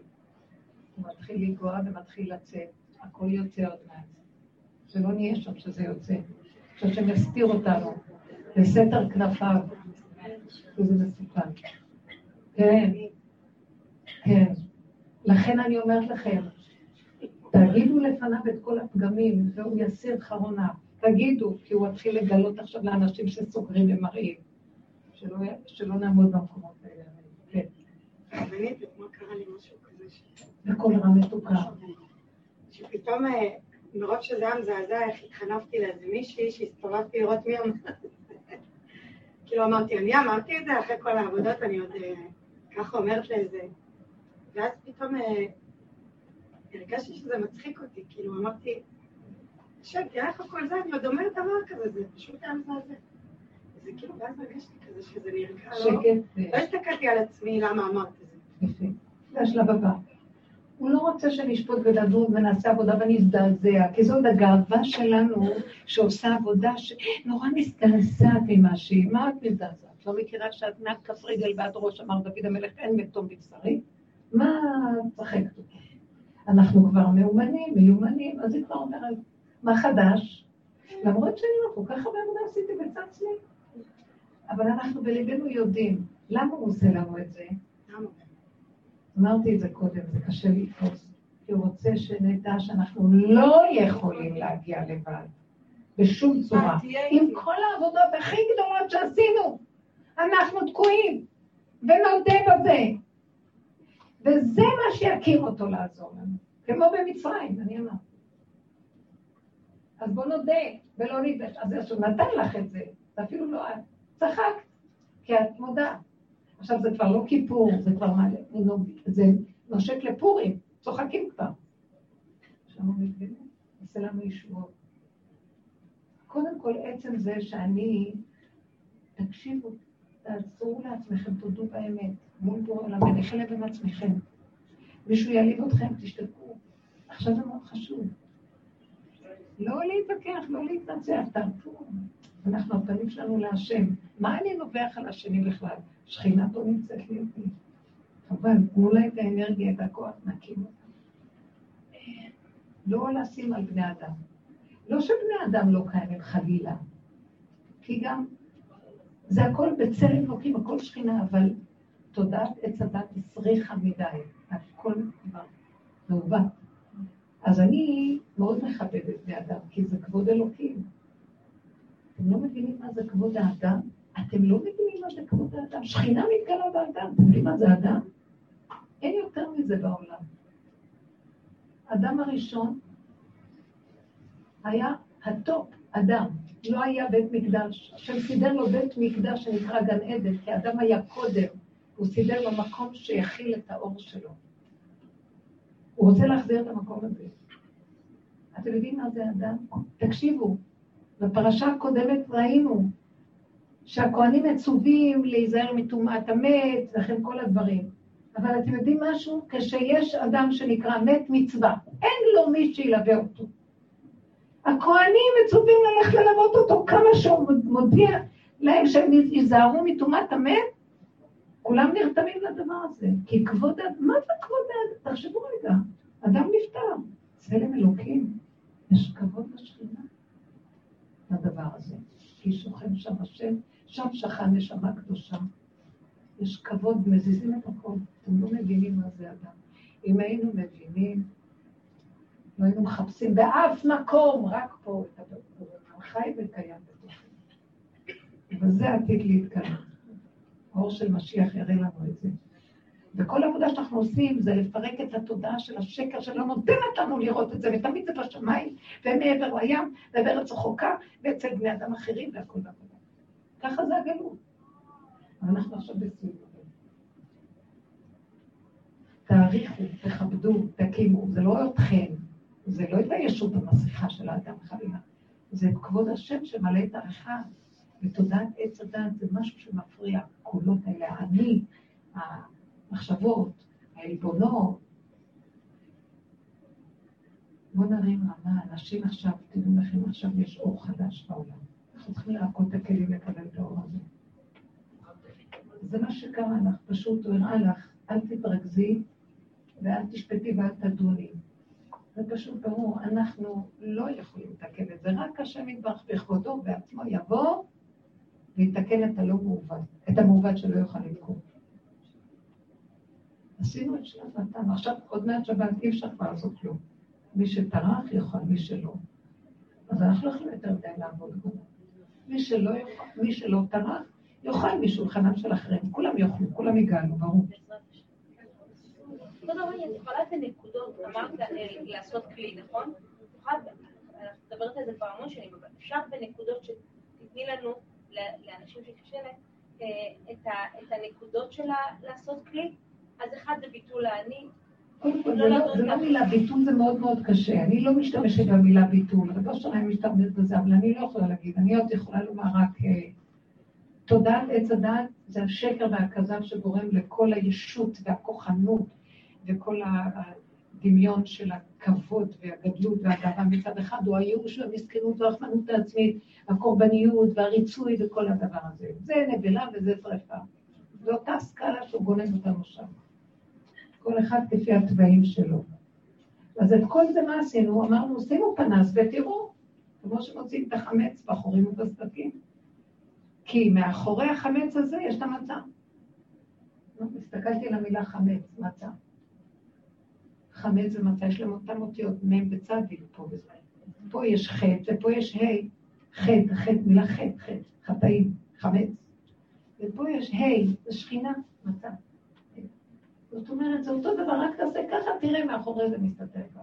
הוא מתחיל לגרוע ומתחיל לצאת, הכל יוצא עוד מעט. שלא נהיה שם שזה יוצא. שהשם יסתיר אותנו בסתר כנפיו, וזה מסוכן. כן, כן. לכן אני אומרת לכם, תגידו לפניו את כל הפגמים, והוא יסיר חרונה. תגידו, כי הוא מתחיל לגלות עכשיו לאנשים שסוגרים ומראים. שלא, שלא נעמוד במקומות האלה. כן. רבנית, אתמול קרה לי משהו כזה. בקול רע מתוקה. שפתאום, אה, מרוב שזה היה מזעזע, איך התחנפתי לאיזה מישהי שהסתובבתי לראות מי אמר. [LAUGHS] כאילו אמרתי, אני אמרתי את זה, אחרי כל העבודות אני עוד ככה אומרת לאיזה... ואז פתאום אה, הרגשתי שזה מצחיק אותי, כאילו אמרתי, השם, תראה איך הכל זה, אני עוד אומרת דבר כזה, זה פשוט היה מזעזע. זה כאילו, ואז הרגשתי כזה שזה נרגע, לא? לא הסתכלתי על עצמי למה אמרת את זה. יפה. זה השלב הבא. הוא לא רוצה שנשפוט ונדון ונעשה עבודה ונזדעזע, כי זאת הגאווה שלנו שעושה עבודה שנורא מזדעזעת ממה שהיא. מה את מזדעזעת? לא מכירה שאת מכף רגל ועד ראש, אמר דוד המלך, אין מתום בבשרי? מה את צחקת? אנחנו כבר מאומנים, מיומנים, אז היא כבר אומרת, מה חדש? למרות שאני לא כל כך הרבה עבודה עשיתי בצד שלי. אבל אנחנו בליבנו יודעים, למה הוא עושה לנו את זה? אמרתי את זה קודם, זה קשה לתפוס, כי הוא רוצה שנדע שאנחנו לא יכולים להגיע לבד, בשום צורה. עם כל העבודות הכי גדולות שעשינו, אנחנו תקועים, ונודה בזה. וזה מה שיכיר אותו לעזור לנו, כמו במצרים, אני אמרתי. אז בוא נודה, ולא נתבש. אז הוא נתן לך את זה, זה אפילו לא את. צחקת, כי את מודה. עכשיו זה כבר לא כיפור, זה כבר מלא, זה נושק לפורים, צוחקים כבר. עכשיו הוא מתגלה, עושה לנו ישועות. קודם כל, עצם זה שאני, תקשיבו, תעצרו לעצמכם, תודו באמת, מול בורא עולם, ונכלב עם עצמכם. מישהו יעליב אתכם, תשתקו. עכשיו זה מאוד חשוב. לא להתווכח, לא להתנצח, תעצרו. אנחנו הפנים שלנו להשם. מה אני נובח על השני בכלל? שכינה פה נמצאת לי אותי. חבל, תנו לה את האנרגיה, את הכוח, נקים אותה. לא לשים על בני אדם. לא שבני אדם לא קיימים חלילה, כי גם זה הכל בצלם אלוקים, הכל שכינה, אבל תודעת עץ הדת הסריחה מדי, הכל כבר מעוות. אז אני מאוד מכבדת בני אדם, כי זה כבוד אלוקים. אתם לא מבינים מה זה כבוד האדם? אתם לא מבינים מה זה כבוד האדם? שכינה מתגלה באדם, אתם יודעים מה זה אדם? אין יותר מזה בעולם. אדם הראשון היה הטופ, אדם. לא היה בית מקדש. השם סידר לו בית מקדש שנקרא גן עדן, כי אדם היה קודם. הוא סידר לו מקום שיכיל את האור שלו. הוא רוצה להחזיר את המקום הזה. אתם יודעים מה זה אדם? תקשיבו, בפרשה הקודמת ראינו שהכוהנים מצווים להיזהר מטומאת המת, וכן כל הדברים. אבל אתם יודעים משהו? כשיש אדם שנקרא מת מצווה, אין לו מי שילווה אותו. הכוהנים מצווים ללכת ללוות אותו כמה שהוא מודיע להם שהם ייזהרו מטומאת המת, כולם נרתמים לדבר הזה. כי כבוד, מה זה כבוד האדם? תחשבו רגע, אדם נפטר, צלם אלוקים, יש כבוד לשכינה לדבר הזה. כי שוכן שם השם, שם שכן נשמה קדושה. יש כבוד, מזיזים את הכל. אתם לא מבינים מה זה אדם. אם היינו מבינים, לא היינו מחפשים באף מקום, רק פה את הדבר. חי וקיים בתוכנו. וזה עתיד להתקיים. האור של משיח יראה לנו את זה. וכל העבודה שאנחנו עושים זה לפרק את התודעה של השקר שלא נותנת לנו לראות את זה, ותמיד זה בשמיים, ומעבר לים, ובארץ רחוקה, ואצל בני אדם אחרים והכל בעבודה. ככה זה הגלות. אבל אנחנו עכשיו בסיום. תעריכו, תכבדו, תקימו, זה לא אתכם, זה לא את הישות המסריחה של האדם חלילה, זה כבוד השם שמלא את הערכה, ותודעת עץ הדת זה משהו שמפריע, הקולות האלה, אני, המחשבות, העלבונות. בואו נרים רמה, אנשים עכשיו, תדעו לכם, עכשיו יש אור חדש בעולם. אנחנו צריכים להכות את הכלים לקבל את האור הזה. זה מה שקרה לך, פשוט הוא הראה לך, אל תתרכזי ואל תשפטי ואל תדוני. זה פשוט ברור, אנחנו לא יכולים לתקן את זה, רק השם יתברך בכבודו בעצמו יבוא ויתקן את הלא מעוות, את המעוות שלא יוכל לקרות. עשינו את שלב נתן, עכשיו עוד מעט שבת אי אפשר כבר לעשות כלום. מי שטרח יכול, מי שלא. אז אנחנו לא יכולים יותר מדי לעבוד בו. מי שלא, מי שלא טרח, יאכל משולחנם של אחרים. כולם יאכלו, כולם יגענו, ברור. כבוד הרבנית, את יכולה בנקודות, אמרת אה, לעשות כלי, נכון? את את מדברת על זה כבר המון שנים, אבל אפשר בנקודות שתתני לנו, לאנשים שקשה להם, אה, את הנקודות של לעשות כלי? אז אחד זה ביטול האני. קודם כל, לא זה לא מילה ביטול, זה מאוד מאוד קשה. אני לא משתמשת במילה ביטול, רבו שלהם משתמשת בזה, אבל אני לא יכולה להגיד. אני עוד יכולה לומר רק... אה, תודעת עץ הדת זה השקר והכזב שגורם לכל הישות והכוחנות וכל הדמיון של הכבוד והגדלות והגאווה מצד אחד, הוא הייאוש והמסכנות והרחמנות העצמית, הקורבניות והריצוי וכל הדבר הזה. זה נבלה וזה שרפה. זו אותה סקאלה שהוא גונב אותנו שם. כל אחד כפי התוואים שלו. אז את כל זה מה עשינו? אמרנו, שימו פנס ותראו, כמו שמוצאים את החמץ בחורים ובסדקים. כי מאחורי החמץ הזה יש את המצה. הסתכלתי על המילה חמץ, מצה. חמץ ומצה, יש להם אותם אותיות, מ' וצדיק פה וזה. פה יש חטא ופה יש ה', חטא, חטא, מילה חטא, חטא, חטאים, חמץ. ופה יש ה', זה שכינה, מצה. זאת אומרת, זה אותו דבר, רק תעשה ככה, תראה מאחורי זה מסתתר ככה.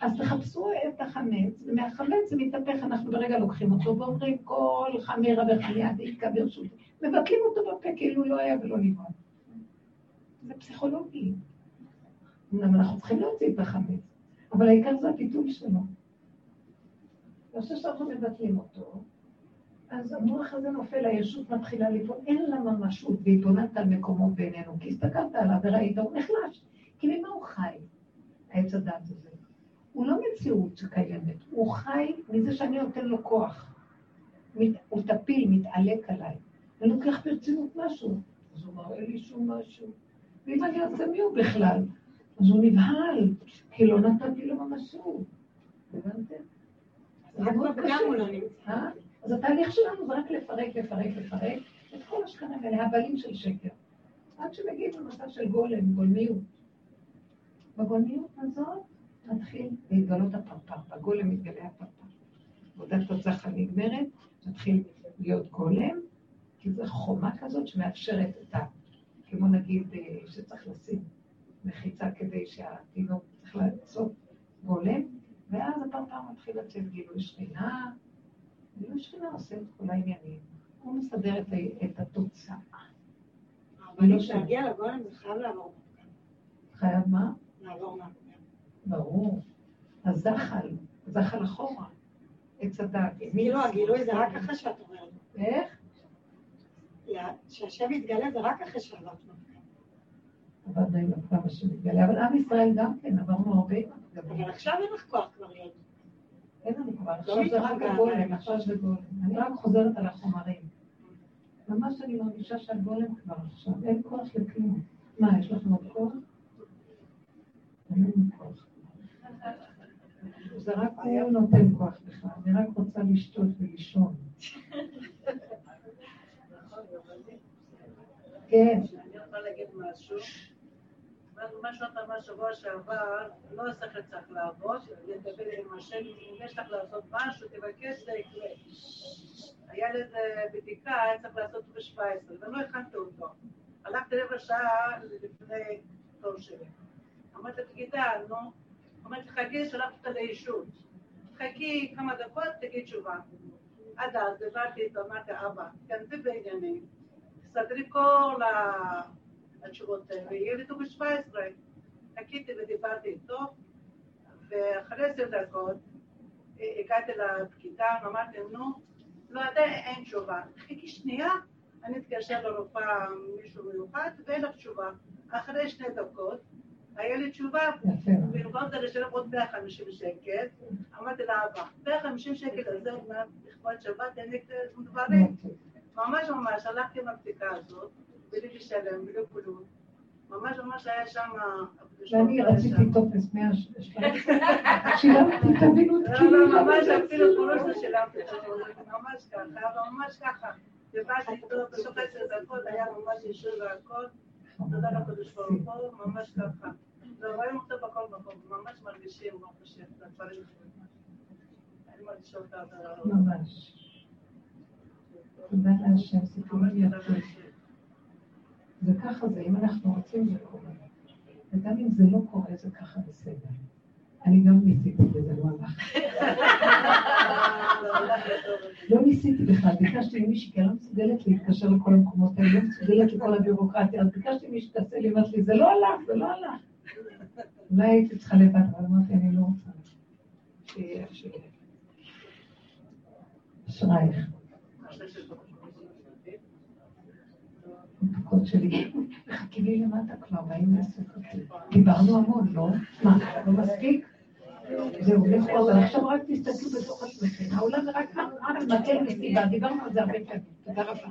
אז תחפשו את החמץ, ומהחמץ זה מתהפך, אנחנו ברגע לוקחים אותו ואומרים, כל חמירה וחמיה דיקה ברשותי. מבטלים אותו בפה כאילו לא היה ולא נברא. זה פסיכולוגי. אמנם אנחנו צריכים להוציא את החמץ, אבל העיקר זה הביטול שלו. ואחרי שאנחנו מבטלים אותו, אז המוח הזה נופל, הישות מתחילה לפעול, אין לה ממשות, והתבוננת על מקומו בינינו, כי הסתכלת עליו וראית, הוא נחלש. כי ממה הוא חי, העץ הדת הזה? הוא לא מציאות שקיימת, הוא חי מזה שאני נותן לו כוח. הוא טפיל, מתעלק עליי. אני לוקח ברצינות משהו, אז הוא מראה לי שום משהו. ואם אני אעשה מי הוא בכלל? אז הוא נבהל, כי לא נתתי לו ממשות. הבנתם? זה מאוד קשה. אז התהליך שלנו זה רק לפרק, לפרק, לפרק את כל השכנים האלה, הבלים של שקר. עד שמגיעים למצב של גולם, גולמיות. בגולמיות הזאת מתחיל להתגלות הפרפר, בגולם מתגלה הפרפר. עבודת הצחה נגמרת, מתחיל להיות גולם, כי זו חומה כזאת שמאפשרת את ה... כמו נגיד אה, שצריך לשים מחיצה כדי שהתינוק צריך לעשות גולם, ואז הפרפר מתחיל לצאת גילוי שכינה, גילוי שכינה עושה את כל העניינים. הוא מסדר את, את התוצאה. אבל להגיע לגולם זה חייב לעבור. חייב מה? לעבור מה? ברור. הזחל, זחל אחורה. עץ הדת. כאילו הגילוי זה רק אחרי שאת אומרת. איך? שהשם יתגלה זה רק אחרי שעברת. עבדנו עם כמה שמתגלה, אבל עם ישראל גם כן, עברנו הרבה. אבל עכשיו אין לך כוח כבר להיות. אין לנו כבר, עכשיו זה רק הגולם, עכשיו זה גולם. אני רק חוזרת על החומרים. ממש אני מרגישה שהגולם כבר עכשיו, אין כוח לכלום. מה, יש לכם עוד כוח? אין לנו כוח. זה רק הוא נותן כוח בכלל, אני רק רוצה לשתות ולישון. [LAUGHS] כן. אני רוצה להגיד משהו. מה שאת אמרת שבוע שעבר, לא שכל צריך לעבוד, לדבר עם השם, אם יש לך לעשות משהו, תבקש, זה יקרה. היה לזה בדיקה, היה צריך לעשות ב-17, ולא הכנתי אותו. הלכתי רבע שעה לפני תור שלי. אמרתי לה, נו, אמרתי, חכי, שלחתי אותה לאישות. חכי כמה דקות, תגידי תשובה. עד אז דיברתי איתו, אמרתי, אבא, תכנסי בעניינים, תסתדרי כל התשובות האלה, לי טוב ב-17. חיכיתי ודיברתי איתו, ואחרי עשר דקות הגעתי לפקידה, אמרתי, נו, לא, עדיין אין תשובה. חיכי שנייה, אני אתקשר לרופאה מישהו מיוחד, ואין לך תשובה. אחרי שתי דקות, היה לי תשובה. במקום זה לשלם עוד 150 שקל, אמרתי לאבא, 150 שקל הזה עוד מעט לכבוד שבת, אין לי דברים. ממש ממש, הלכתי עם הבדיקה הזאת, בלי כלום. ממש ממש היה שם... ואני רציתי טופס 100 שקלים. שילמתי, תבינו את לא, לא, כאילו. ממש אפילו קולות לא שילמתי, ממש ככה, ממש ככה. ובאתי בסוף עשר דקות, היה ממש אישור והכל. תודה לקדוש ברוך הוא, ממש ככה. ורואים אותו בכל מקום, ממש מרגישים, ממש את הדברים. אני מרגישה אותה. ממש. תודה להשם, סיפורים יפים. וככה זה, אם אנחנו רוצים זה קורה. וגם אם זה לא קורה, זה ככה בסדר. אני גם ניסיתי וזה לא הלך. לא ניסיתי בכלל, ביקשתי ממישהי, כי אני לא מסוגלת להתקשר לכל המקומות האלה, לא מסוגלת לכל הביורוקרטיה, אז ביקשתי מישהי שתעשה לי, אמרת לי, זה לא הלך, זה לא הלך. אולי הייתי צריכה לבד, אבל אמרתי, אני לא רוצה. שיהיה. אשרייך. המתוקות שלי, חכי לי למטה כבר, באים לעשות אותי. דיברנו המון, לא? מה, לא מספיק? זהו, לכו, אבל עכשיו רק תסתכלו בתוך עצמכם. העולם רק מקל מסיבה, דיברנו על זה הרבה פעמים. תודה רבה.